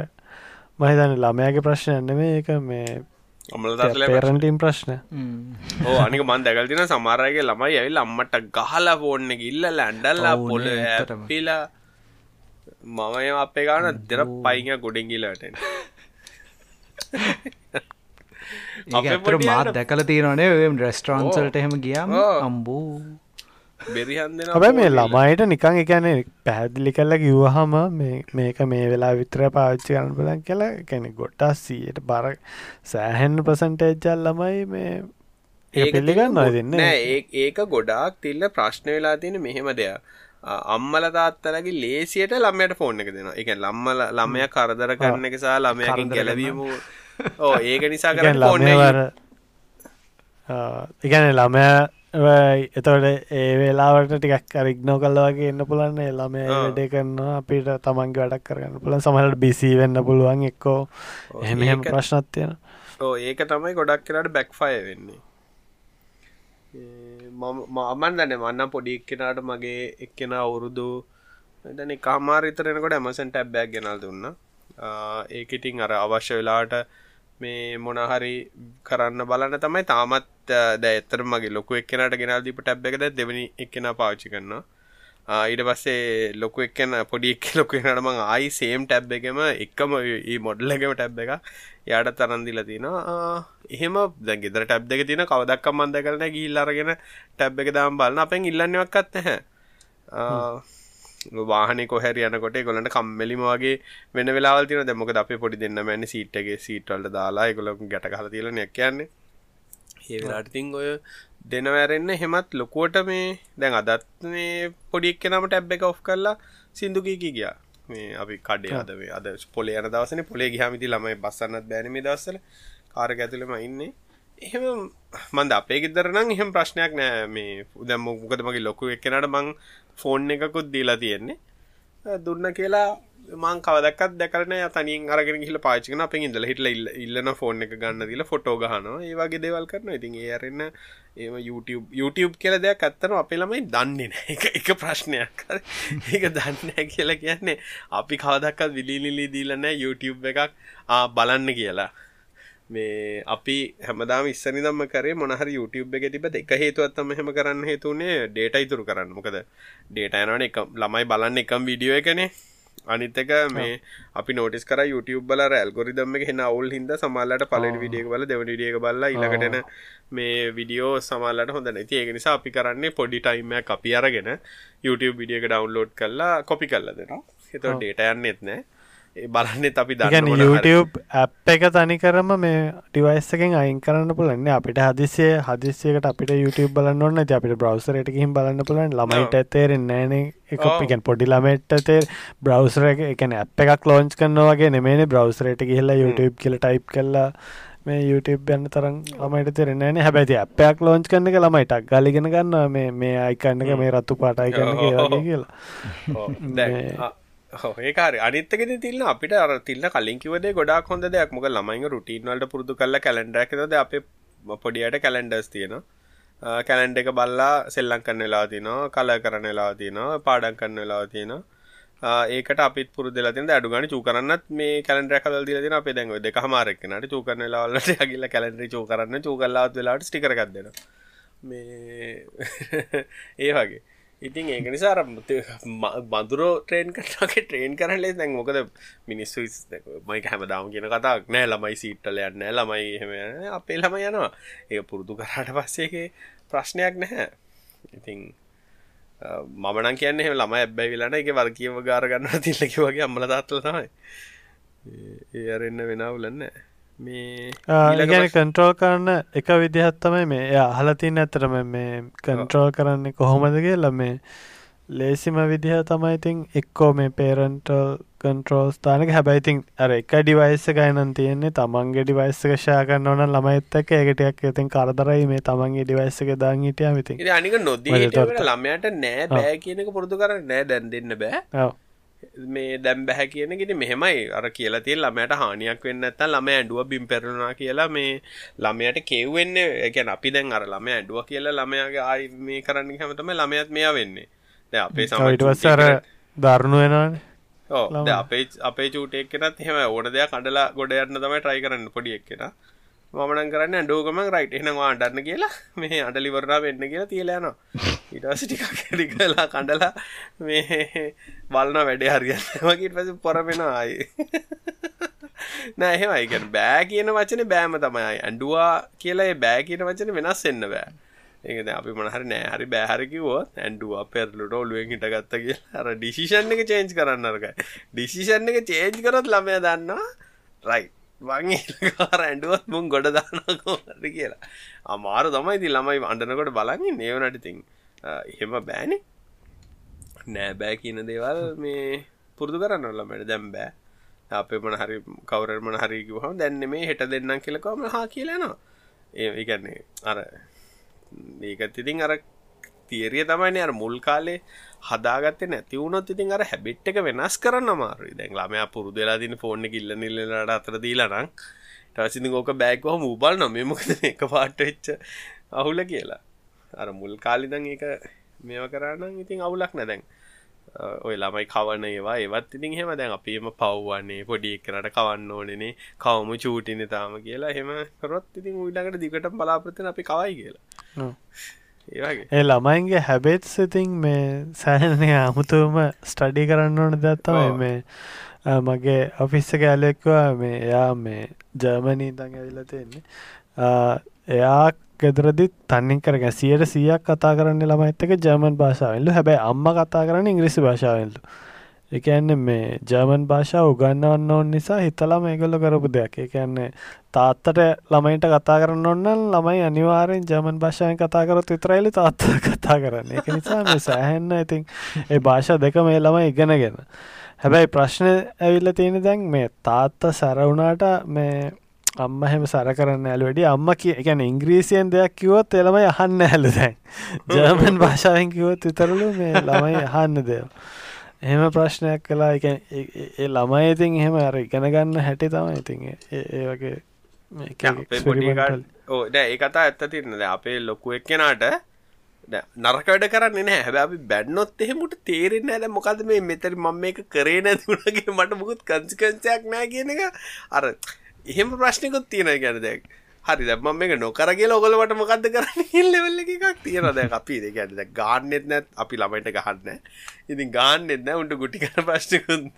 මහිතන ළමයාගේ ප්‍රශ්නයන්න මේ එක මේ පේරන්ටීම් ප්‍රශ්න. ඕ අනික මන් දැකල් තින සමාරයගේ ළමයි ඇවිල් අම්මට ගහලා ෆෝන්න ඉල්ල ලැන්ඩල්ලා පොල පිලා මමය අපේ ගාන දෙර පයිහ ගොඩින්ගිලට ඒතර මාත් දැකල තියෙනනේ රෙස්ටරන්සල්ට එහෙම ගියම්? අම්බූ. බෙරිහන් හැබැ මේ ළමයිට නිකං එකන පැහැදිලි කල්ල කිව්වහම මේක මේ වෙලා විතර පාච්චි කරන්න බලන් කියලා කැනෙ ගොට්ටා සීයට බර සෑහෙන් ප්‍රසන්ටේජ්ජල් ළමයි මේ ඒ පිල්ලිගන්න දෙන්න? ඒක ගොඩාක් තිල්ල ප්‍රශ්න වෙලා තියෙන මෙහෙම දෙයක් අම්මල තාත්තලගේ ලේසියට ළමයට ෆෝන් එක දෙනවා. එක ලම්මල ළමය කරදර කරන එක සහ ළමයකින් ගැලවීම. ඕ ඒක නිසා කර ළමවර ඉගැන ළමය එතවට ඒ වෙලාවට ටිකක් කරික්නෝ කල්ලවගේ එන්න පුළන්න ළමය වැඩේ කරන්නවා අපිට තමන්ගේ වැඩක් කරගන්න පුළන් සමහට බිසි වෙන්න පුළුවන් එක්කෝ. එහෙම ප්‍රශ්නත් තියෙන ඒක තමයි ගොඩක් කරට බැක්ෆය වෙන්නේ මමන් දන්න මන්නම් පොඩි එක්කෙනට මගේ එක්කෙන අවුරුදු දැන කාමාරිතරෙනකොට ඇමසන් ටැබ්බැක් ගෙනල් දුන්න. ඒකඉටිං අර අවශ්‍ය වෙලාට මේ මොනහරි කරන්න බලන්න තමයි තාමත් ද ඇතර මගේ ලොකු එක්කෙනට ගෙනල් දීප ටැබ් එකද දෙවනි එක්කෙන පාච්චි කරනවා. ඊට පස්සේ ලොකු එක්කෙන පොඩි එක් ලොකුනටම ආයි සේම් ටැබ් එකම එක්කම ඒ මොඩ්ලගම ටැබ් එක යාට තරන්දිල තිනවා. එහෙම දැගෙදර ටැබ් දෙක තින කවදක් මන්ද කරන ගිල්ලරගෙන ටැබ් එක දාම් බලන්න අපෙන් ඉල්ලන්නවක්කත් නැහැ. වාහන කොහැර යනකොට ගොලට කම්මලිම වගේ වෙන වෙලාවල් තින දැමක අපේ පොඩි දෙන්න මැන සිට්ගේ සිටල්ට දාලා එකොල ගැට කල තිල නැක් කියන්නේ. ඒලාටිතින් ඔය දෙනවැරෙන්න්න හෙමත් ලොකුවට මේ දැන් අදත් මේ පොඩික් නම ටැබ් එක ඔෆ් කරලා සිින්දුකීකි ගියා. මේ අපි කඩේ අද අද පොලේ යන දවසන පොලේ ගහමිති ළමයි බස්සන්නත් බැනීම දවසල කාරක ඇතුළම ඉන්නේ. එහෙම මන්ද අපේ ගෙදරනම් එහෙම ප්‍රශ්නයක් නෑ. මේ උදැම් මොකද මගේ ලොකු එක්කෙනට මං ෆෝන් එකකුත් දීලා තියෙන්නේ. දුන්න කියලා මං කවදක්ත් දැකරන තනින් අරගෙන හිල පාචිකන අප ඉදල හිටල ඉල්ලන ෆෝන් එක ගන්න දීලා ෆොටෝ ගහනවා. ඒ වගේ දෙවල් කරන ඉතින් ඒ අරන්න ඒම YouTube YouTube කියල දෙයක් ඇත්තන අපේ ළමයි දන්නේ නෑ එක එක ප්‍රශ්නයක්. ඒක දන්න කියලා කියන්නේ අපි කවදක්කත් විලිලිලි දීලනෑ YouTube එකක්. බලන්න කියලා. මේ අපි හැමදාම ඉස්සනිදම්ම කරේ මොනහර YouTube එක තිබ එක හේතුවත්තම හෙම කරන්න හේතුනේ ඩේට ඉතුරු කරන්න. මොකද ඩේට යනට එක ළමයි බලන්න එකම් විඩියෝ එකනේ. අනිත්තක මේ අපි නෝටිස් කර YouTube බල ඇල්ගොරිදම්ම හෙන අවුල් හිද සමල්ලට පලට විඩියක බල දෙව ඩියක බල්ල ඉලකටන මේ විඩියෝ සමල්ලට හොඳ නැති ඒක නිසා අපි කරන්නේ පොඩි ටයිම අපි අරගෙන YouTube විඩියක ඩවන්ලෝඩ් කරලා කොපි කල්ල දෙනවා. එත ඩේට යන්නෙත් නෑ බලන්නෙත් අපි දන්න YouTube ඇප් එක තනි කරම මේ ටිවයිස් එකෙන් අයින් කරන්න පුලන්න අපිට හදිසිය හදිසියකට අපිට YouTube බලන්න ඔන්න ති අපිට බ්‍රවසරට හිම් බලන්න පුලන් ළමයිට තේරෙන් නෑන එක එකන් පොඩි ළමෙට්ට තේ බ්‍රවසර එක එකන ඇප් එකක් ලෝංච් කරනවාගේ නෙමේන බ්‍රවසරට කියල්ලා YouTube කියල ටයිප් කරලා මේ YouTube යන්න තරම් ළමයිට තෙරෙන්නේ හැබැති අපයක් ලෝංච් කරන එක ළමයිටක් ගලිගෙන ගන්න මේ මේ අයිකන්න එක මේ රත්තු පාටයි කරන කියලා ඒකාර අනිත්තක තිල්න්න අපිට අර තිල්න්න කලින් කිවදේ ගොඩක් හොඳ දෙයක්. මොක ළමයිඟ රුටීන් වලට පුරුදු කල්ල කැලෙන්ඩරකද අප පොඩියට කැලෙන්ඩර්ස් තියෙන කැලෙන්ඩ එක බල්ලා සෙල්ලං කන්න වෙලා තිනවා කල කරන වෙලා තිනවා පාඩන් කන්න වෙලා තියෙනවා. ඒකට අපිත් පුරදල තින අඩුගන චූ කරන්නත් මේ කැලන්ඩ කල දිල තින අප දැන්ව දෙක මාරක්නට චූ කරන ලාවලට ඇගිල්ල කැලෙන්ඩ චූ කරන්න චූ කල්ලාත් වෙලාට ස්ටිකරගත්දෙන මේ (laughs) ඒ වගේ. ඉතින් ඒක නිසා බඳුරෝ ට්‍රේන් කටගේ ට්‍රේන් කරලේ දැන් මොකද මිනිස්සු මයි හැමදාම කියන කතාක් නෑ. ළමයි සීට්ටල යන්න ළමයි එහෙම අපේ ළම යනවා. ඒ පුරුදු කරාට පස්සේගේ ප්‍රශ්නයක් නැහැ. ඉතින් මමනන් කියන්නේ ළම ඇබ්බැයි වෙලන එක වර්කියව ගාරගන්න තිල්ලකි වගේ අම්මල තාත්ල තමයි. ඒ අරන්න වෙනවුලන්න මේ ගැන කන්ට්‍රෝල් කරන්න එක විදිහත් තමයි මේ එය අහලතින් ඇතරම මේ කන්ට්‍රෝල් කරන්නේ කොහොමද කියලා මේ ලේසිම විදිහ තමයිඉතින් එක්කෝ මේ පේරන්ටල් කන්ට්‍රෝස් තානක හැබැයිතින් අර එක ඩිවයිස්ස ගයනන් තියෙන්නේ. තමන්ගේ ඩිවයිස්සක ෂා කරන්න ඕන ළමයිත්තක එකටයක් ඇතින් කරදරයි මේ තමන්ගේ ඩිවයිස්සක දාන් හිටිය විති අනික නොදී ළමයට නෑ බෑ කියනක පුරදු කර නෑ. දැන් දෙන්න බෑ මේ දැම් බැහැ කියන ගෙට මෙහෙමයි. අර කියලා තිය ළමයට හානියක් වෙන්න ඇත්ත ළම ඇඩුව බිම් පෙරණා කියලා මේ ළමයට කෙව්වෙන්න. එකැන අපි දැන් අර ළම ඇඩුව කියලා ළමයාගේ ආයි මේ කරන්න හැමතම ළමයත් මෙයා වෙන්නේ. ද අපේ සමටවස්සර දරුණු වෙනවාන. ඕ අපේ අපේ චූටෙක් කෙනත් හෙම ඕන දෙයක් කඩලා ගොඩ යන්න තමයි ට්‍රයි කරන්න පොඩි එක්කෙන. මමනන් කරන්න ඇඩෝගම රයිට් එනවා අඩන්න කියලා. මේ අඩලිවරා වෙන්න කියලා තියලයනවා ඉටස ටිකක් ඇඩි කලා කඩලා මේ බලන වැඩේ හරියන්න මගේට පස පොරපෙන ආයි. නෑහෙමයි ගැන බෑ කියන වචන බෑම තමයි. ඇන්ඩුවා කියලා බෑ කියන වචන වෙනස් එන්න බෑ. ඒකද අපි මොනහරි නෑ. හරි බෑහරකිවෝ ඇන්ඩුව පෙරලුට ඔලුවෙන් හිටගත්ත කිය අර ඩිසිෂන් එක චේන්ජ් කරන්නරක ඩිසිෂන් එක චේන්ජ් කරත් ළමය දන්නවා රයි් වංකාර ඇඩුවත් මුන් ගොඩ දානකෝද කියලා. අමාරු තමයි. ති ළමයි අඩනකොට බලගින් ඒවනටඉතින් එහෙම බෑනෙ. නෑ බෑ කියන දේවල් මේ පුරදු කරන්න ළමට දැම් බෑ. අපේ මන හරි කවරමන හරිකිවහම දැන්න මේ හෙට දෙන්නම් කියලකවම හා කියලනවා ඒ එකන්නේ අර ඒකත් ඉතින් අර තිේරිය තමයි අර මුල් කාලේ හදාගත්තේ නැති වුණොත් ඉතින් අර හැබිට් එක වෙනස් කරන්න අමාරුයි. දැන් ළමයා පුරුදු වෙලා දින ෆෝන් එක ඉල්ල නිල්ලනට අතර දීලා නම්. ඊට පස්සේ ඉතින් ඕක බෑග් වහම ඌබල් නම් මේ මොකද? එක පාට වෙච්ච අහුල කියලා. අර මුල් කාලේ දැන් ඒක මේව කරා නම් ඉතින් අවුලක් නෑ. දැන් ඔය ළමයි කවන ඒවා ඒවත් ඉතින් එහෙම දැන් අපිම පව්වන්නේ පොඩි එක්කනට කවන්න ඕනෙනේ කවම චූටිනේ තාම කියලා එහෙම කරොත් ඉතින් ඌ ළඟට දිගටම බලාපොරොත්තු අපි කවයි කියලා. ඒ ළමයින්ගේ හැබෙත් සිතින් මේ සෑහනය අමුතුවම ස්ටඩි කරන්න ඕන දත්තමයි මේ මගේ ඔෆිස්සක ඇලෙක්වා මේ එයා මේ ජර්මනී දං ඇවිල තියෙන්නේ. එයා ගෙදරදිත් තන්නින් කර සියට සියක් කතා කරන්න ළමයිත්තක ජර්මන් භාෂාවෙල්ලු හැබැයි අම්ම කතා කරන්න ඉංග්‍රිසි භාෂාවෙල්ලු එකන්නේ මේ ජර්මන් භාෂාව උගන්නවන්න ඕන් නිසා හිතලම ඒගොල්ල කරපු දෙයක්. එකන්නේ තාත්තට ළමයිට කතා කරන්න ඔන්න ළමයි අනිවාරෙන් ජර්මන් භාෂාවෙන් කතා කරොත් විතරයිලි තාත්ත (laughs) කතා කරන්න. එක නිසා මේ සෑහෙන්න ඉතින් ඒ භාෂා දෙක මේ ළමයි ඉගෙනගෙන. හැබැයි ප්‍රශ්න ඇවිල්ල තියෙන දැන් මේ තාත්ත සැරවුණාට මේ අම්ම හෙම සර කරන්න ඇල වැඩි. අම්ම කිය එකැන ඉංග්‍රීසියන් දෙයක් කිවොත් එළමයි අහන්න ඇල්ල දැන්. ජර්මන් භාෂාවෙන් කිවොත් විතරලු මේ ළමයි අහන්න දේව එහෙම ප්‍රශ්නයක් කලා එක ඒ ළමයි ඉතින් එහෙම අර ඉගෙන ගන්න හැටි තමයි ඉතින් ඒ වගේ ඒ කතා ඇත්ත තිරනද අපේ ලොකු එක්කෙනාට නරකඩ කරන්න නෑ හැබ අපි බැන්නොත් එහෙමුට තේරෙන්න ඇද මොකද මේ මෙතර මම එක කරේ නැතිුණගේ මට මුකුත් කංචිකංචයක් නෑ කියන එක. අර එහෙම ප්‍රශ්නකුත් තියෙන ගැන දැක් හරි දැම මේක නොකර කියලා ඔගොලට මොකක්ද කරන්න? ලෙවල්ල (laughs) එකක් තියෙන දැ අපි. දෙකැට ගාන්නෙත් නැත් අපි ළමයිට ගහන්න ඉතින් ගාන්නෙත් නෑ උන්ට ගුටි කර ප්‍රශ්නකුන්න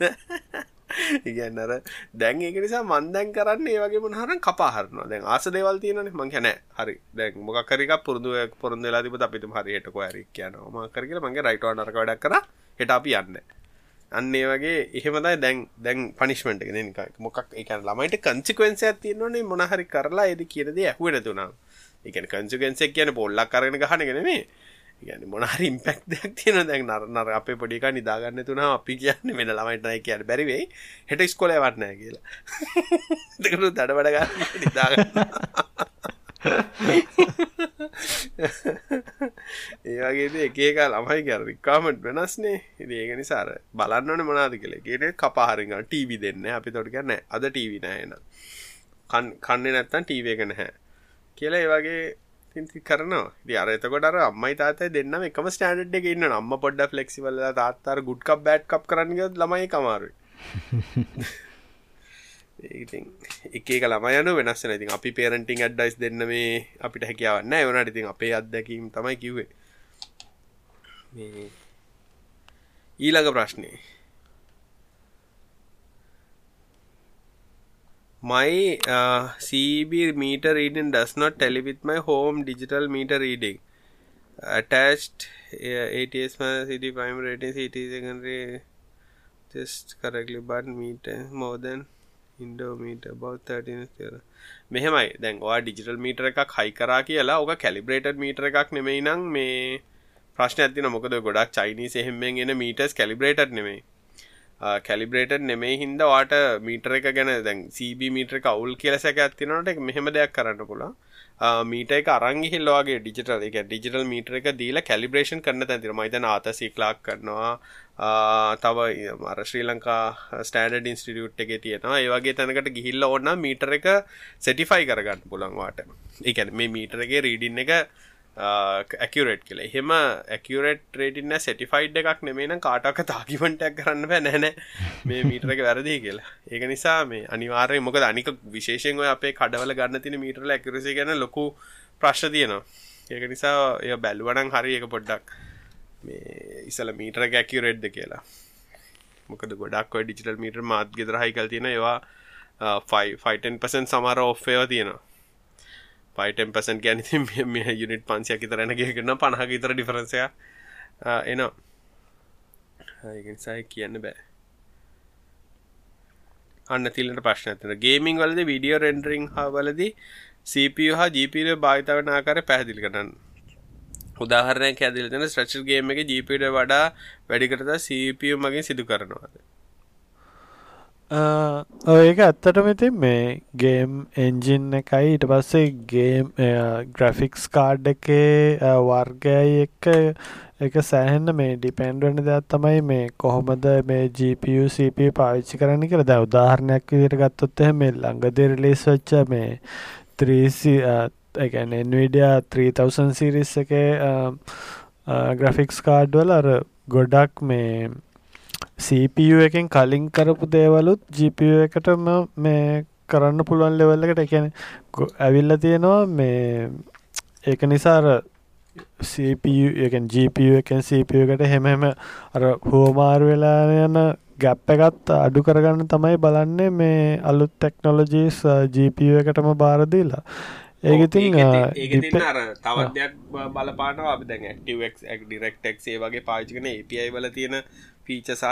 (laughs) ඉගන්නර දැන් ඒක නිසා මන්දැන් කරන්න ඒවගේ මොහරන් කපාහරන දැන් ආස දේවල් තියෙනන මං හැන හරි. දැන් මොකරික පුරදුව පොරොන්ද ලා තිබ අපිතුම හරියටක ඇරි කියන ම කරගල මගේ රයිටව නරක වැඩක් කර. හෙට අපි යන්න. අන්නේ වගේ එහෙමදයි දැන් දැන් පනිශ්මට එක මොකක් එක ළමයිට කංචිකවෙන්ස තියන්නේ මොනහරි කරලා එද කියනද ඇහුව නැතුනා එක කංචුගෙන්සෙක් කියන පොල්ලක් කරන ගහනගෙනේ ගැන මොනහරි ඉම්පෙක්් දෙයක් තියෙන දැන් නරනර අපේ පොඩික නිදාගන්න තුනා අපි කියන්න වෙන ළමයිටනයි කියන බැරිවෙයි හෙට ස්කොල වටනෑ කියලා. දෙකරු දඩ වඩගන්න නිදාගන්න. (laughs) ඒවගේ එක එක ළමයි කර රිකාමට වෙනස්නේ. ඒක නිසාර බලන්නන මනාද කළ ගෙට කපාහරිග ටීවි දෙන්න අපි තොට කරන්න අද ටීවි නෑන කන්න නැත්තන් ටීව එක නැහැ. කියලා ඒවගේ තින්ති කරනවා. ද අරතකොට අම්මයි තාතයි දෙන්නම එකම ස්ටන්ඩ් එක ඉන්න අම්ම පොඩ්ඩ ෆලෙක්සිවල තාත්තර ගුඩ්කක් බෑට් කප් කරන්නග ළමයි කමාරු (laughs) ඉතින් එක එක ළම යන වෙනස්සන ඉතින් අපි පේරටිං අඩ්ඩයිස් දෙන්න මේ අපිට හැකියාවන්න එවනට ඉතින් අපේ අත්දැකීම් තමයි කිව්වේ. ඊළඟ ප්‍රශ්නය my uh, CB meter reading does not tally with my home digital meter reading. Attached uh, ATS CD primary rating, CT secondary just correctly, but meter more than ඉන්ඩෝමීට බව මෙහෙමයි. දැන් ඔයා ඩිජිටල් මීටර එකක් හයි කරා කියලා ඕක කැලිබ්‍රේටඩ් මීටර එකක් නෙමෙයි නම් මේ ප්‍රශ්න ඇතින මොකද ගොඩක් චයිනීස් එහෙමෙන් එන මීටර්ස් කැලිබ්‍රේටඩ් නෙමෙයි. කැලිබ්‍රේටඩ් නෙමෙයි හින්දා වාට මීටර එක ගැන දැන් CB මීටර එක අවුල් කියලා සැකයක් තියෙනවට ඒක මෙහෙම දෙයක් කරන්න පුළුවන්. මීට එක අරංගිහිල්ලවාගේ ඩිජිටල් එක ඩිජිටල් මීටර එක දීලා කැලිබ්‍රේෂන් කරන්න තැතිර මයිතන ආතසි ලාක් කරනවා. තව මර ශ්‍රී ලංකා ස්ටඩ ඉන්ස්ටිටියුට් එක තියෙනවා. ඒවගේ තැනකට ගිහිල්ල ඕන්න මීටර එක සෙටිෆයි කරගන්න පුළන්වාට එකැන මේ මීටරගේ රීඩින් එක ඇකරේට් කළ හෙම ඇකරේට රේටින්න සෙටිෆයිඩ් එකක් නෙමේන කාටක තාකිමටක් කරන්න බෑ. නැන මේ මීටරක වැරදි කියලා. ඒක නිසා මේ අනිවාරය මොක අනික විශේෂෙන් ඔය අපේ කඩවල ගන්න තින මීටරල ඇකරසි ගැන ලොකු ප්‍රශ්න තියෙනවා. ඒක නිසා එය බැලුවනං හරි එක පොඩ්ඩක් මේ ඉසල මීටර ඇකිරෙඩ්ද කියලා. මොකද ගොඩක් ඩිජිටල් මීටර් මාත් ගෙදරහයි කල් තියෙන ඒවා ෆයිටන් පසන් සමර ඔෆ්ේව තියෙනවා. පයිටම් පසන් ගැන මේ යුනිට් පන්සියක් ඉතරන ගේකරන පණහ ඉතර ඩිෆරන්සය එනවා. ඒනිසායි කියන්න බෑ. අන්න තිලට ප්‍රශ්න ඇතන ගේමිං වලද විඩියෝ රෙන්ඩරිං හා වලදී CPU හා GPල භාවිතාවන ආකාර පැහදිලි කරන්න. උදාහරණයක් ඇදිල දෙන ස්ට්‍රචල් ගේම එක ජීපට වඩා වැඩිකරතා CPU මගින් සිදු කරනවාද? ඒක ඇත්තටම ඉතින් මේ ගේම් එන්ජින් එකයි. ඊට පස්සේ ගේම් ග්‍රෆික්ස් කාඩ් එකේ වර්ගයයි එක්ක එක සෑහෙන්න මේ ඩිපෙන්ඩ්වෙන දෙයක් තමයි මේ කොහොමද මේ GPU CPU පාවිච්චි කරන්න කියලා. දැන් උදාහරණයක් විදිහට ගත්තොත් එහෙනම් මේ ළඟදී රිලීස් වෙච්ච මේ 3C ඒ කියන්නේ Nvidia 3000 series එකේ ග්‍රෆික්ස් කාඩ් වල අර ගොඩක් මේ CPU එකෙන් කලින් කරපු දේවලුත් GPU එකටම මේ කරන්න පුළුවන් ලෙවල් එකට. කියන්නේ ඇවිල්ලා තියෙනවා මේ ඒක නිසා අර CPU එකෙන් GPU එකෙන් CPU එකට හැම හැම අර හුවමාරු වෙලා යන ගැප් එකත් අඩු කරගන්න තමයි බලන්නේ මේ අලුත් ටෙක්නොලොජීස් GPU එකටම බාර දීලා. ඒක ඉතින් අර තවත් දෙයක් බලපානවා. අපි දැන් ActiveX DirectX ඒ වගේ පාවිච්චි කරන API වල තියෙන පීච සහ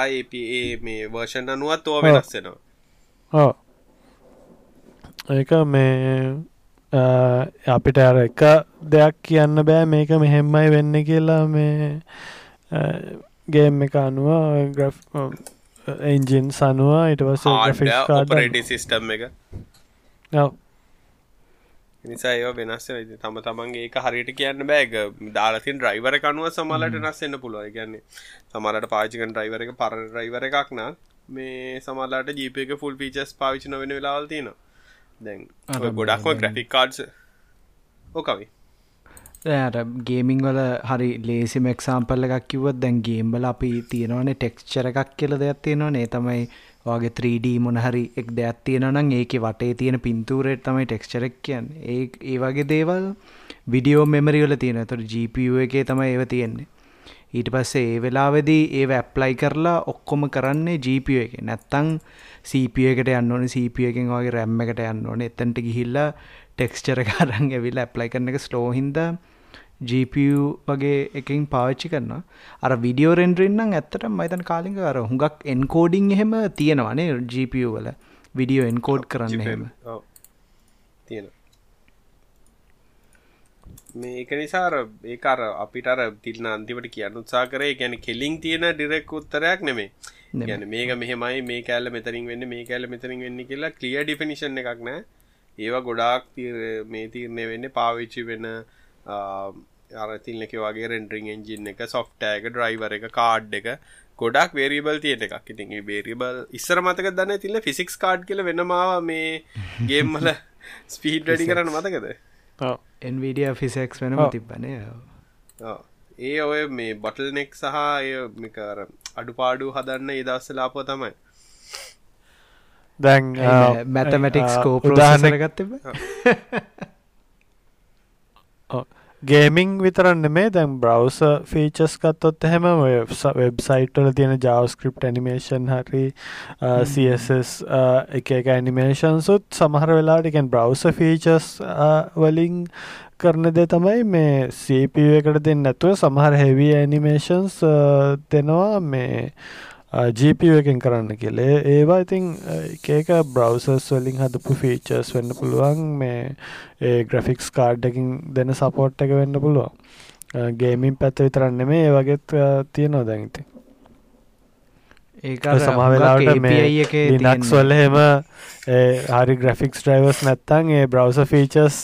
මේ වර්ෂන් අනුවත් ඕ වෙනස්සෙනවා ඒක මේ අපිට අර එක දෙයක් කියන්න බෑ. මේක මෙහෙම්මයි වෙන්න කියලා මේ ගේම් එක අනුව ග්‍රෆ් එන්ජින් සනුව ඉට පස සිිස්ටම් එක නිසා ඒ වෙනස් තම තමන්ගේ එක හරිට කියන්න බෑග දාලතින් ඩ්‍රයිවර කනුව සමලට නස්සෙන්න්න පුළුව කියන්නේ සමලට පාචිකන් ඩ්‍රයිවර එක පර ඩ්‍රයිවර එකක් නම් මේ සමල්ලාට ජීප එක ෆුල් පීචස් පාවිචන වෙන වෙලාවල් තියෙන දැන් ගොඩක්ම ග්‍රෆික් කාඩ්ස ඕකවි ගේමිං වල හරි ලේසිම එක්සාම්පල්ල එකක් කිව්වත් දැන් ගේම්බල අපි තියෙනවනේ ටෙක්ස්චර එකක් කියල දෙයක් තියෙනවා නේ තමයි වගේ 3D මොනහරි එක් දෙයක් තියෙනනම් ඒක වටේ තියෙන පින්තූරයට තමයි ටෙක්ස්චරක් කියන්න. ඒ ඒ වගේ දේවල් විඩියෝ මෙමරිවල තියෙන තොට GPU එකේ තමයි ඒව තියෙන්නේ. ඊට පස්සේ ඒ වෙලාවෙදී ඒ ඇප්ලයි කරලා ඔක්කොම කරන්නේ GPU එක. නැත්තං CPU එකට යන්න ඕනේ CPU එකෙන් වගේ රැම් එකට යන්න ඕනේ. එතනට ගිහිල්ලා ටෙක්ස්චර කරන් (laughs) ඇවිල්ලා ඇප්ලයි කරන එක ස්ලෝ හින්දා GPU වගේ එකින් පාවිච්චි කරනවා. අර විඩියෝ රෙන්ඩරන්නම් ඇත්තට මයිතන් කාලික අර හුඟක් එන්කෝඩිං එහෙම තියෙනවානේ GPU වල. විඩියෝ එන්කෝඩ් කරන්න එහෙම. තියෙන මේක නිසාර ඒකර අපිට අර තිල්න අන්තිමට කියන්න උත්සා කරේ ගැන කෙලින් තියෙන ඩිරෙක් උත්තරයක් නෙමේ ගැන මේක මෙහෙමයි මේ කෑල්ල මෙතරින් වෙන්න මේ කෑල්ල මෙතරින් වෙන්න කියලා කලිය ඩිෆිනිෂන් එකක් නෑ. ඒවා ගොඩාක් මේ තීරණය වෙන්න පාවිච්චි වෙන අරතිල්නෙක වගේ රෙන්ඩරිං එන්ජින් එක සොෆ්ටෑක ඩ්‍රයිවර එක කාඩ් එක ගොඩක් වේරිබල් තියෙන එකක්. ඉතින් බේරිබල් ඉස්සර මතක දන්න තිල්ල ෆිසික්ස් කාඩ් කියල වෙනමාව මේ ගේම්මල ස්පීඩ් වැඩි කරන්න මතකද? එන්විඩිය ෆිසෙක්ස් වෙනම තිබ්බනය ඒ ඔය මේ බටල්නෙක් සහ මේකර අඩුපාඩු හදන්න ඒදස්සලාප තමයි. දැන් මැතමටික්ස් කෝප ගත්තබ ගේමිං විතරන්න මේ දැන් බ්‍රවස ෆීචස් කත්තොත් එහෙම වෙබ්සයිට්වල තියෙන ජාවස්ක්‍රප් ඇනිමේෂන් හරි CSS එක එක ඇනිමේෂන්සුත් සමහර වෙලාටිකෙන් බ්‍රවස ෆීචස් වලින් කරන දෙ තමයි මේ CPU එකට දෙන්න නැතුව සමහර හෙවි ඇනිමේෂන්ස් දෙනවා. මේ ජීප එකෙන් කරන්න කියලේ. ඒවා ඉතින් එකක බ්‍රවසර්ස් වලින් හදපු ෆීචර්ස් වෙන්න පුළුවන්. මේ ඒ ග්‍රෆික්ස් කාඩ්ඩකින් දෙන සපෝට් එක වෙන්න පුළුවන්. ගේමින් පැත්ත විතරන්න මේ ඒ වගේත් තියෙනවා දැන්ති ඒ සමවෙලාට මේ ලිනක්ස් වල හෙම හරි ග්‍රෆික්ස් ඩ්‍රයිවර්ස් නැත්තන් ඒ බ්‍රවස ෆීචර්ස්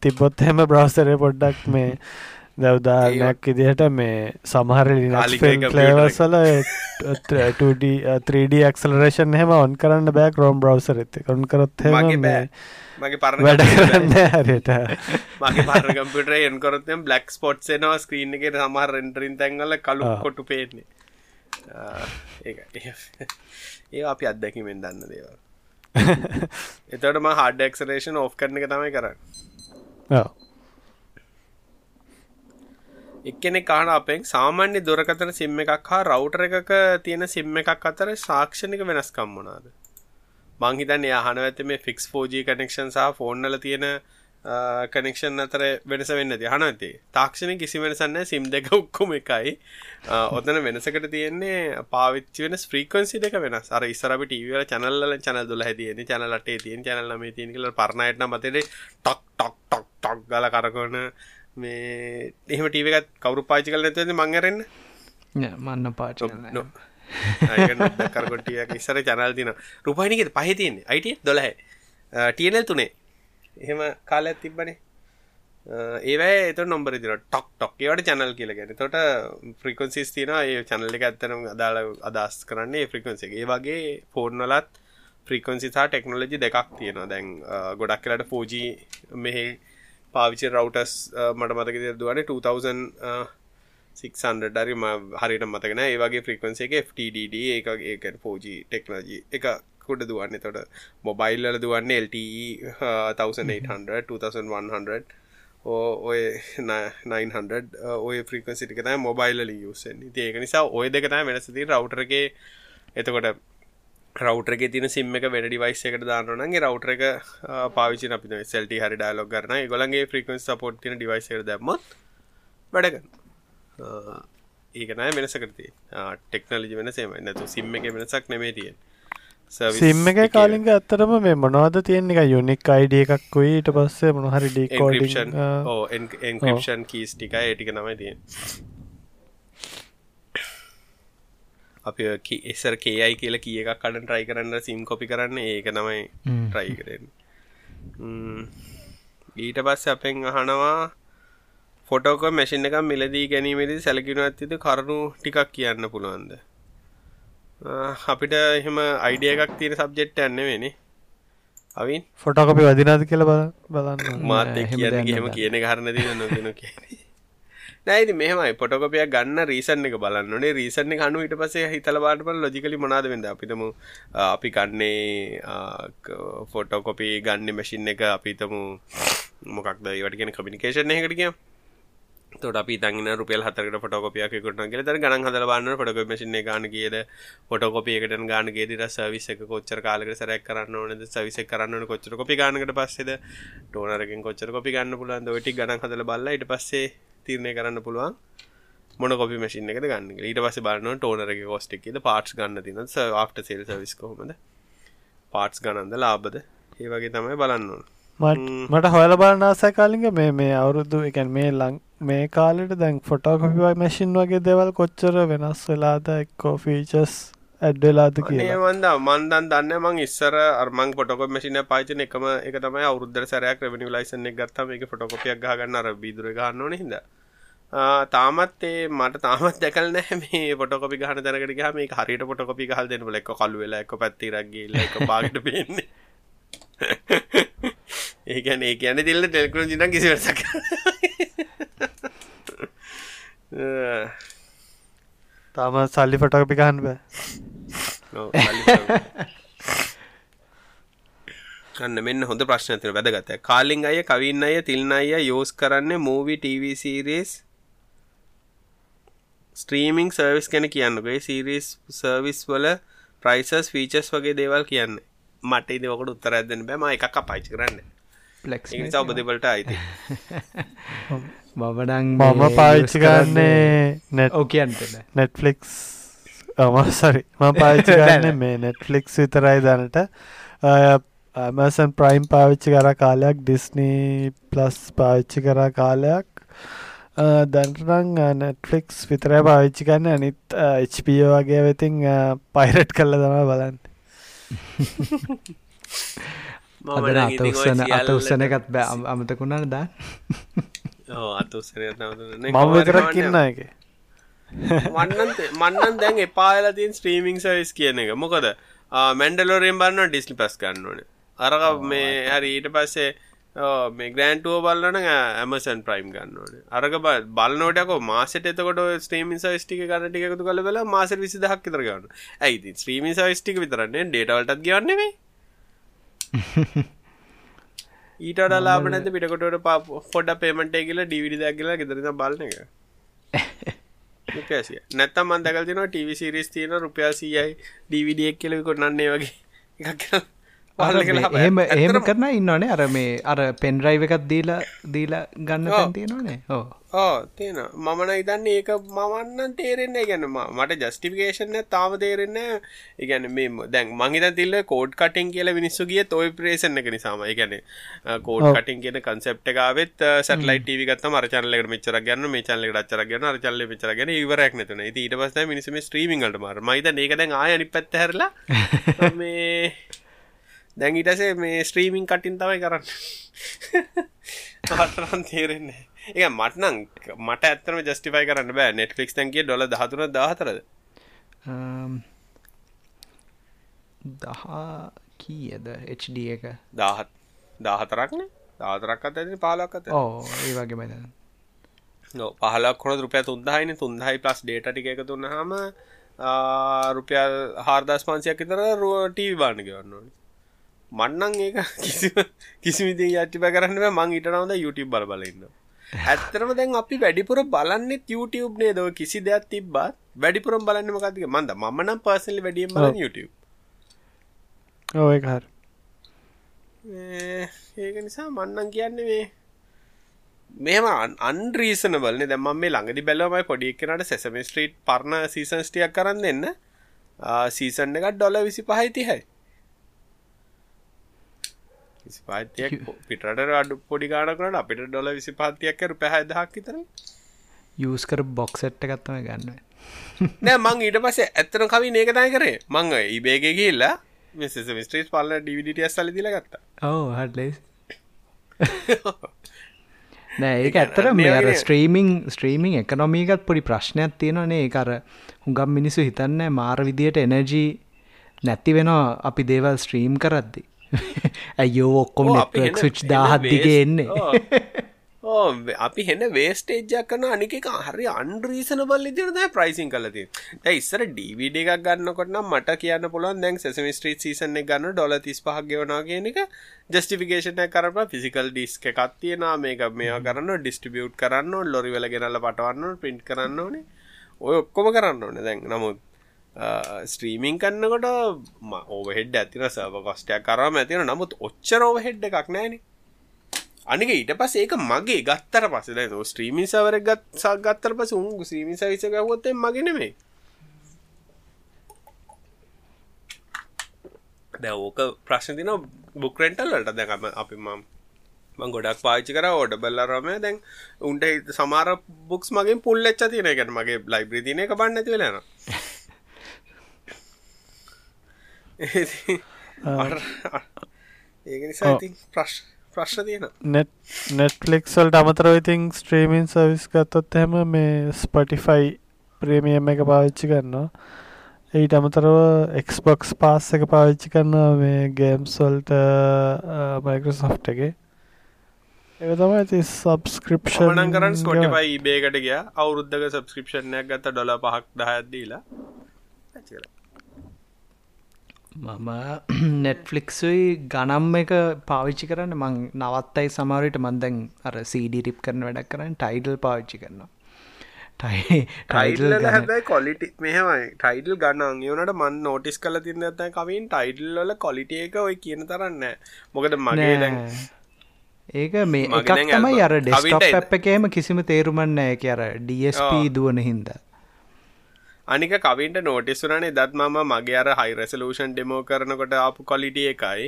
තිබොත් හෙම බ්‍රවසරය පොඩ්ඩක් මේ දවදානයක් ඉදිහට මේ සමහර ලේවසල 3D ක්සලරේෂන් හෙම ඔන් කරන්න බෑ ක්‍රෝම් බ්‍රවසර ඇති කොන් කරොත් වැඩ කරන්න හරිට මගේ පර කම්පිට එන් කොරතම බ්ලක් ස්පොට් නවා ස්ක්‍රීන් එක සමහර රෙන්ටරින් තැන්ගල කලු කොටු පේන්නේ. ඒ අපි අත්දැකිමෙන් දන්න දේවල්. එතටම හඩ ක්සරේෂන් ඕෆ් කරන එක තමයි කරන්න එක්කෙනෙ කාන අපෙන් සාමාන්‍ය දුරකතන සිම්ම එකක් හා රවටර එකක තියෙන සිම්ම එකක් අතර සාක්ෂණික වෙනස්කම් මොනාද මංහිතන් යහන ඇත මේ ෆික්ස් ෝජී කනෙක්ෂන් සහ ෆෝන්නල තියෙන කනෙක්ෂන් අතර වෙනස වෙන්න හන ඇති තාක්ෂණ කිසි වෙනසන්න සිම් දෙක උක්කොම එකයි. ඔතන වෙනසකට තියෙන්නේ පාවිච්චි වෙන ස්ප්‍රීකන්සි දෙක වෙනස්. අර ඉස්සරපි ටීවල චනල්ල චනල් දුල හැතියන චනලටේ තියෙන් චනල්ලම තියන කල පරණයටන මතේ ටක් ටක් ටක් ටක් ගල කරකොන මේ එහෙම ටීව එකත් කවරු පාචි කල නැතද මංගරන්න මන්න පාච කරකොටිය ඉස්සර චනල් තින රුපයිනික පහතියන්නේ අයිට දොලහ ටියනල් තුනේ. එහෙම කාල තිබ්බනේ. ඒවයි එත නොම්බර දින ටොක් ටොක් ඒවට චැනල් කියලගෙන තොට ෆ්‍රිකොන්සිස් තින ඒ චැනල්ල එක ඇත්තනම් අදාල අදස් කරන්නේ ෆ්‍රිකොන්සි ඒ වගේ ෆෝර්නලත් ෆ්‍රීකොන්සිසා ටෙක්නෝලජි දෙකක් තියෙනවා. දැන් ගොඩක් කලට ෆෝජී මෙහෙ පාවිචි රවටස් මට මතක දුවන 2600 ඩරි හරිට මතගෙන ඒවගේ ෆ්‍රිකන්සේ එක FTDD එක ඒක පෝජී ටෙක්නජි එක කුඩ දුවන්න. තොට මොබයිල්ල දුවන්න LTE 1800 2100 ඔය 900 ඔය ෆ්‍රිකන්සිටික තයි මොබයිල්ල යුසෙන් ඒක නිසා ඔය දෙකතයි වෙනසති රවටරගේ එතකොට රවටරක තින සිම්ම එක වැඩ ඩිවයිස් එකට දාන්නනගේ රවටර එක පාවිචි අපින සෙල්ට හරි ඩයිලොක් කරන ගොලන්ගේ ෆ්‍රිකන්ස් සපෝට් තින ඩිවයිස් දැම්මත් වැඩගන්න ඒකනෑ වෙනසකරති ටෙක්නලජි වෙන සේම නැතු සිම්ම එක වෙනසක් නෙමේ තියෙන් සිම්ම එක කාලින්ග ඇත්තරම මේ මොනවද තියෙන එක යුනික් අයිඩිය එකක් ඊට පස්සේ මොනහරි ඩිකෝඩිෂන් එන්ක්‍රපෂන් කීස් ටික ඒටික නමයි තියෙන් අපි එසර කේයි කියල කිය එකක් කඩන් ට්‍රයි කරන්න සිම් කොපි කරන්න ඒක නමයි ට්‍රයි කරන්න. ඊට පස්ස අපෙන් අහනවා ෆොටෝක මැසින් එක මිලදී ගැනීමේදී සැලකිනු ඇතිද කරුණු ටිකක් කියන්න පුළුවන්ද? අපිට එහෙම අයිඩිය එකක් තියෙන සබ්ජෙට් ඇන්න වෙනේ අවින්? ෆොටෝකපි වදිනාද කියල බලන්න මාත කියන්න හෙම කියන කරන්න දී නොගෙන කියන නෑති මෙහමයි. පොටකොපිය ගන්න රීසන් එක බලන්නනේ රීසන් එක හනු ඊට පසේ හිතල බාට පල ලොජිකලි මනාද වෙද අපිතම අපි ගන්නේ ෆොටෝකොපි ගන්න මැසින් එක. අපිතමු මොකක්ද ඒවටගෙන කමිනිකේෂන් එකට කිය තොට අපි තන්න රුපියල් හතකට ෆොටෝකොපියක් කුටන ගෙ තර ගන හදල බන්න ොටක මසින ගන කියද? ොටකොපියකට ගන ගෙදර සවිස එක කොච්චර කාලක සරක් කරන්න ඕනද? සවිස කරන්න කොච්චර කොපි ගනකට පස්සෙද? ටෝනරකින් කොච්චර කොපි ගන්න පුලන් ොටි ගන හදල බල්ල ඉට පස්සේ තීරණය කරන්න පුළුවන්. මොන කොපි මසින් එකද ගන්න ඊට පස බලන්න ටෝනරගේ කොස්ටික්ද පාට්ස් ගන්න තින ආට සේල් සවිස් කොහොමද? පාට්ස් ගණන්ද ලාබද ඒ වගේ තමයි බලන්න මට හොල බලන්නාසය කාලිග. මේ මේ අවුරුදු එකන් මේ ලං මේ කාලට දැන් ෆොටෝකොපිවයි මැසින් වගේ දෙවල් කොච්චර වෙනස් වෙලාද? එක්කෝ ෆීචස් ඇඩ්ඩලාද කිය වන්ද මන්දන් දන්න මං ඉස්සර අර්මං පොටකො මසින පාචන එකම එක තමයි අවුද්ධ සරයක් රෙවනි ලයිසන ගත්තම එක ෆොටකොපියක් ගන්න අර බිදුර ගන්නන හිද තාමත් ඒ මට තාමත් දැකල් නෑ මේ පොටකොපි ගහන දැනකට ගහ මේ හරිට පොටකොපි හල් දෙන ලෙක්ක කලු වෙලා එක පැත්තිරක්ගේ ලක බාගට පෙන්නේ. ඒකැන (laughs) ඒ කියන තිල්ල ටෙල්කුණ ජින කිසිවසක තාම සල්ලි ෆොටකොපි ගහන්න බෑ. කන්න මෙන්න හොඳ ප්‍රශ්නතින වැදගත. කාලිං අය කවින්න අය තිල්න අය යෝස් කරන්න මූවි ටීවසිරේස් ස්ට්‍රීමිං සර්විස් ගැන කියන්නගේ සිරිස් සර්විස් වල ප්‍රයිසස් ෆීචස් වගේ දේවල් කියන්න. මට ඉදවකට උත්තර ඇදන්න බෑම එකක් පයිච කරන්න. පලෙක් සබදවලට අයිති මමනං මම පාවිච්චි කරන්නේ නැත් ඕ කියන්ට නෙට්ෆලික්ස් අමසරි ම පාච්චි කරන්න මේ නෙට්ෆලික්ස් විතරයි දැනට. ඇමසන් ප්‍රයිම් පාවිච්චි කර කාලයක් ඩිස්නී ප්ලස් පාවිච්චි කර කාලයක් දැන්ටනං නෙට්ෆලික්ස් විතරය පාවිච්චි කන්න අනිත් HPෝ වගේ වෙතින් පයිරට් කල්ල තම බලන්න. අදන අත උත්සන අත උත්සන එකත් බෑ. අමතකුණන්න දා? (laughs) මම විතරක් කියන්න එක. (laughs) මන්නන් මන්නන් දැන් එපාලා තින් ස්ට්‍රීමිං සවිස් කියන එක. මොකද මැන්ඩලෝරෙන් බන්න ඩිස්ලි පස් ගන්න ඕන. අරක මේ හරි ඊට පස්සේ මේ ග්‍රන්ටුව බලන ඇමසන් ප්‍රයිම් ගන්නවන අරක බලනෝටක මාසට එතකොට ස්ට්‍රීමි සයිස්ටික ගන්න ටිකතු කල වෙලා මාස විසි දහක් තර ගන්න. ඇයි ස්ත්‍රීමි සයිස්ටික විතරන්නේ ඩේටවලටත් ගන්නවේ ඊට ලාබ නැත පිටකොට පා ොඩ පේමට කියල ඩිවිඩි දැක්ගලා ගෙදරන බලන එක? (laughs) නැත්තම් මන්දකල් තින ටව සිරිස් තියන රුපියසියයි ඩවිඩියක් කෙලෙ කොන්නන්නේ වගේ (laughs) එකක් එහෙම එහෙම කරන ඉන්නනේ අර මේ අර පෙන්රයිව එකත් දීලා දීලා ගන්න තියෙනවානේ. ඕ ඕ තියෙන මමන ඉතන්න ඒක මවන්න තේරෙන්නේ ගැන මට ජස්ටිෆිකේෂන තාම තේරෙන්න ඉගැන මේ දැන් මහිත තිල්ල කෝඩ් කටින් කියල මිනිස්සු ගිය තොයි ප්‍රේෂණ එක නිසාම. ගැන කෝඩ් කටින් කියන කන්සප්ට එකවෙත් සටලයි ටව ගත් මරචනලට මෙචර ගන්න මේ චනලට අච්චර ගන්න අරචල්ල මෙචර ගැන ඉවරක් නැතුන ඊට පස්ස මිනිසම ස්ත්‍රීමිංගට මර. මයිත ඒකද ආය අනි පැත්ත හැරලා (laughs) මේ දැන් ඉටසේ මේ ස්ත්‍රීමිං කටින් තමයි කරන්න. අටරන් තේරෙන්නේ ඒ මටනං මට ඇත්තම ජස්ටිෆයි කරන්න බෑ. නෙට්ලික්ස් තැන්ගේ ඩොල දහතුර දාහතරද දහ කීයද HD එක? දාහත් දාහතරක්න දාතරක් අත පාලක් අත ඕ ඒ වගේ මද පහලක් කොන රුපය තුන්දහයින තුන්දහයි පලස් ඩේට ටික එක තුන්න හම රුපියල් හාර්දස් පන්සියක් තර රුවටී බාන්න ගවන්නනි මන්නන් ඒක කිසි කිසිමිති යච්චි පැකරන්න මං ඉටනවද YouTube බල බලන්න ඇත්තරම දැන් අපි වැඩිපුර බලන්න YouTube නේ දව කිසි දෙයක් තිබ්බත් වැඩිපුරම් බලන්න මකතික මන්ද මනම් පර්සලි වැඩියම් බල YouTube. ඔය හර. ඒක නිසා මන්නන් කියන්න මේ මෙම අන්රීසන බලන දැම මේ ළඟදි බැලවමයි පොඩි කෙනට සෙසම ස්ට්‍රීට් පරණ සීසන්ස්ටියක් කරන්න දෙන්න. සීසන් එකත් ඩොල විසි පහයිතිහයි විසි පාතියක් පිටට අඩු පොඩි ගානකට අපිට ඩොල විසි පාතියක් කර පැහැ දහක් තර යස්කර බොක්සට්ට ගත්තම ගන්න නෑ මං ඊට පසේ ඇත්තන කවි ඒකතයි කරේ. මං ඉබේග කියල්ලා මෙස මිස්ට්‍රීස් පල්ල ඩිවිඩිය සල දිල ගත්තා. ඕ හටලෙස් (laughs) නෑ ඒක ඇත්තර මේ ස්ත්‍රීමිං ස්ත්‍රීමිං එකනොමීකත් පොඩි ප්‍රශ්නයක් තියෙනනේ ඒකර හුඟම් මිනිසු හිතන්න මාර විදියට එනර්ජී නැති වෙනවා අපි දේවල් ස්ත්‍රීම් කරද්දි (laughs) ඇයෝ ඔක්කොම නෙට්වක් සුච් දාහත් දිගේ එන්නේ. අපි හෙන්න වේස්ටේජ්ජක් කන අනික හරි අන්රීසන බල් ඉදිරද ප්‍රයිසින් කලති ඉස්සර ඩීවිඩ එකක් ගන්නකොටනම් මට කියන්න පුළුවන් දැන් සෙසම ස්ට්‍රීට් සීසන ගන්න ඩොල තිස් පහක් ගෙවනා කියන එක ජස්ටිෆිකේෂන කරප ෆිසිකල් ඩිස්ක එකත්තියෙන මේක මේවා කරන්න ඩිස්ටිබියුට් කරන්න ලොරිවල ගෙනල්ල පටවන්න පින්ට් කරන්න ඕනේ. ඔය ඔක්කොම කරන්න ඕන දැන්. නමුත් ස්ත්‍රීමිං කන්නකොට ඕහෙඩ් ඇතින සව කොස්ටයක් කරම ඇතින නමුත් ඔච්චර ඕහෙඩ් එකක් නෑන. අනික ඊට පස් ඒක මගේ ගත්තර පස ද ස්ත්‍රීමි සවර ගත් සගත්තර පස උන් ස්ත්‍රීමි සවිස ගවොත්තේ මගෙනෙමේ දැ ඕක ප්‍රශ්න තින බුක්රෙන්ටල්ලට දැකම අපි මම් ගොඩක් පාචි කර ඕඩ බල්ලරම දැන් උන්ට සමාර බුක්ස් මගේ පුල්ල එච්ච තින එකට මගේ ලයිබ්‍රි තින එක බන්න ඇති (laughs) (laughs) ඒක නිසා ප්‍රශ් ප්‍රශ්න තියෙන නෙට් නෙට්ලික්සල්ට අමතරව ඉතින් ස්ට්‍රීමීන් සවිස් ගත්තොත් හැම මේ ස්පටිෆයි ප්‍රේමියම් එක පාවිච්චි කරන්නවා ඊට අමතරව එක්ස්බොක්ස් පාස් එක පාවිච්චි කරන්නවා මේ ගේම්ස්වල්ට මයිකසෝෆ් එක. ඒ තම ඇති සබස්ක්‍රප්ෂන් කරන්න ස්කොටිපයි බේකට ගිය. අවුරුද්ධක සබස්ක්‍රපෂණයක් ගත්ත ඩොල පහක් දහත්දීලා මම (clears throat) නෙට්ෆලික්සුයි ගනම් එක පාවිච්චි කරන්න මං නවත්තයි සමාරයට මන්දැන් අර සීඩි රිප් කරන වැඩක් කරන්න ටයිඩල් පාවිච්චි කරනවා. ටයිල් හැබයි කොලිටි මෙහමයි. ටයිඩල් ගන්න යනට මන් නෝටිස් කල තින්න ඇත කවින් ටයිඩල් වල කොලිටිය එක ඔය කියන තරන්න මොකද මගේ දැන් ඒක මේ එකක් තමයි අර ඩෙස්ටප් එකේම කිසිම තේරුමන්න එක අර ඩස්ප දුවන හින්දා අනික කවින්ට නෝටිස්ුරනේ දත් මම මගේ අර හයි රෙසලූෂන් ඩෙමෝ කරනකොට ආපු කොලිටිය එකයි.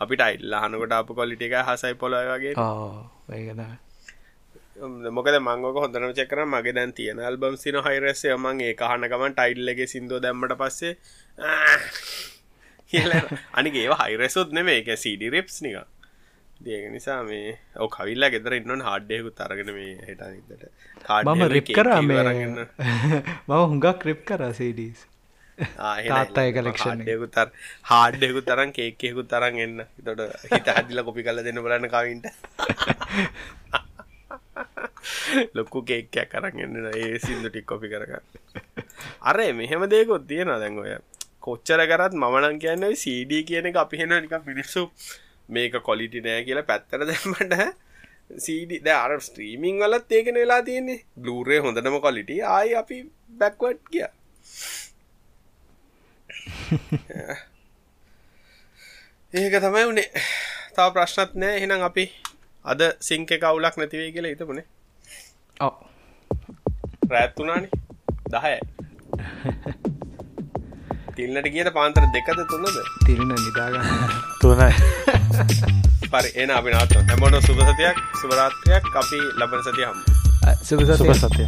අපිට අයිල්ලා හනකොට අප කොලිටික හසයි පොලොය වගේ. ඒගද මොකද මංගක හොඳනම චකර මගේ දැන් තියෙන අල්බම් සින හයිරස්සේ මං ඒ කහනකමන් ටයිල්ලගේ සිින්දෝ දැම්මට පස්සේ අනික ඒ හයිරෙසොත් නෙමේ එක සිඩි රෙප්ස් නික දේක නිසා මේ ඔ කවිල්ලා ගෙදර ඉන්නන් හඩ්ඩයකු තරගෙන මේ හට මම රිප් කර (laughs) මම හුඟක් ක්‍රිප් කර සඩස් තාත්තා කලක්ෂන් ඩයකු තර හාඩ්ඩයකු තරන් කේකෙකු තරන් එන්න. තොට හිත හදිල කොපි කල දෙන්න බලන්න කවින්ට. (laughs) ලොක්කු කේක්කයක් කරන්න එන්න ඒ සිින්දු ටික් කොපි කරගන්න. අර මෙහෙම දේකොත් තියෙන දැන් ඔය. කොච්චර කරත් මමනන් කියන්න CD කියන එක අපි හෙන නික පිනිස්සු මේක කොලිටි නෑ කියලා පැත්තර දැම්මට CD දාර ස්ට්‍රීමිං වලත් ඒකන වෙලා තියෙන්නේ. බ්ලූරේ හොඳටම කොලිටි ආයි අපි බැක්වට් කිය (laughs) ඒක තමයි උනේ. තව ප්‍රශ්නත් නෑ. එහෙනම් අපි අද සිංක කවුලක් නැතිවේ කියලා හිතමුණේ ඔව්. රැත් වුණානේ (laughs) 10යි තිල්නට කියත පාන්තර දෙකද තුන්නද තිරණ නිදාගන්න තුනයි. පරි එන අපි නාත්ව හැමෝට සුභසතියක් සුභරාත්‍රයක් අපි ලබන සතිය හම් සුභ සතිය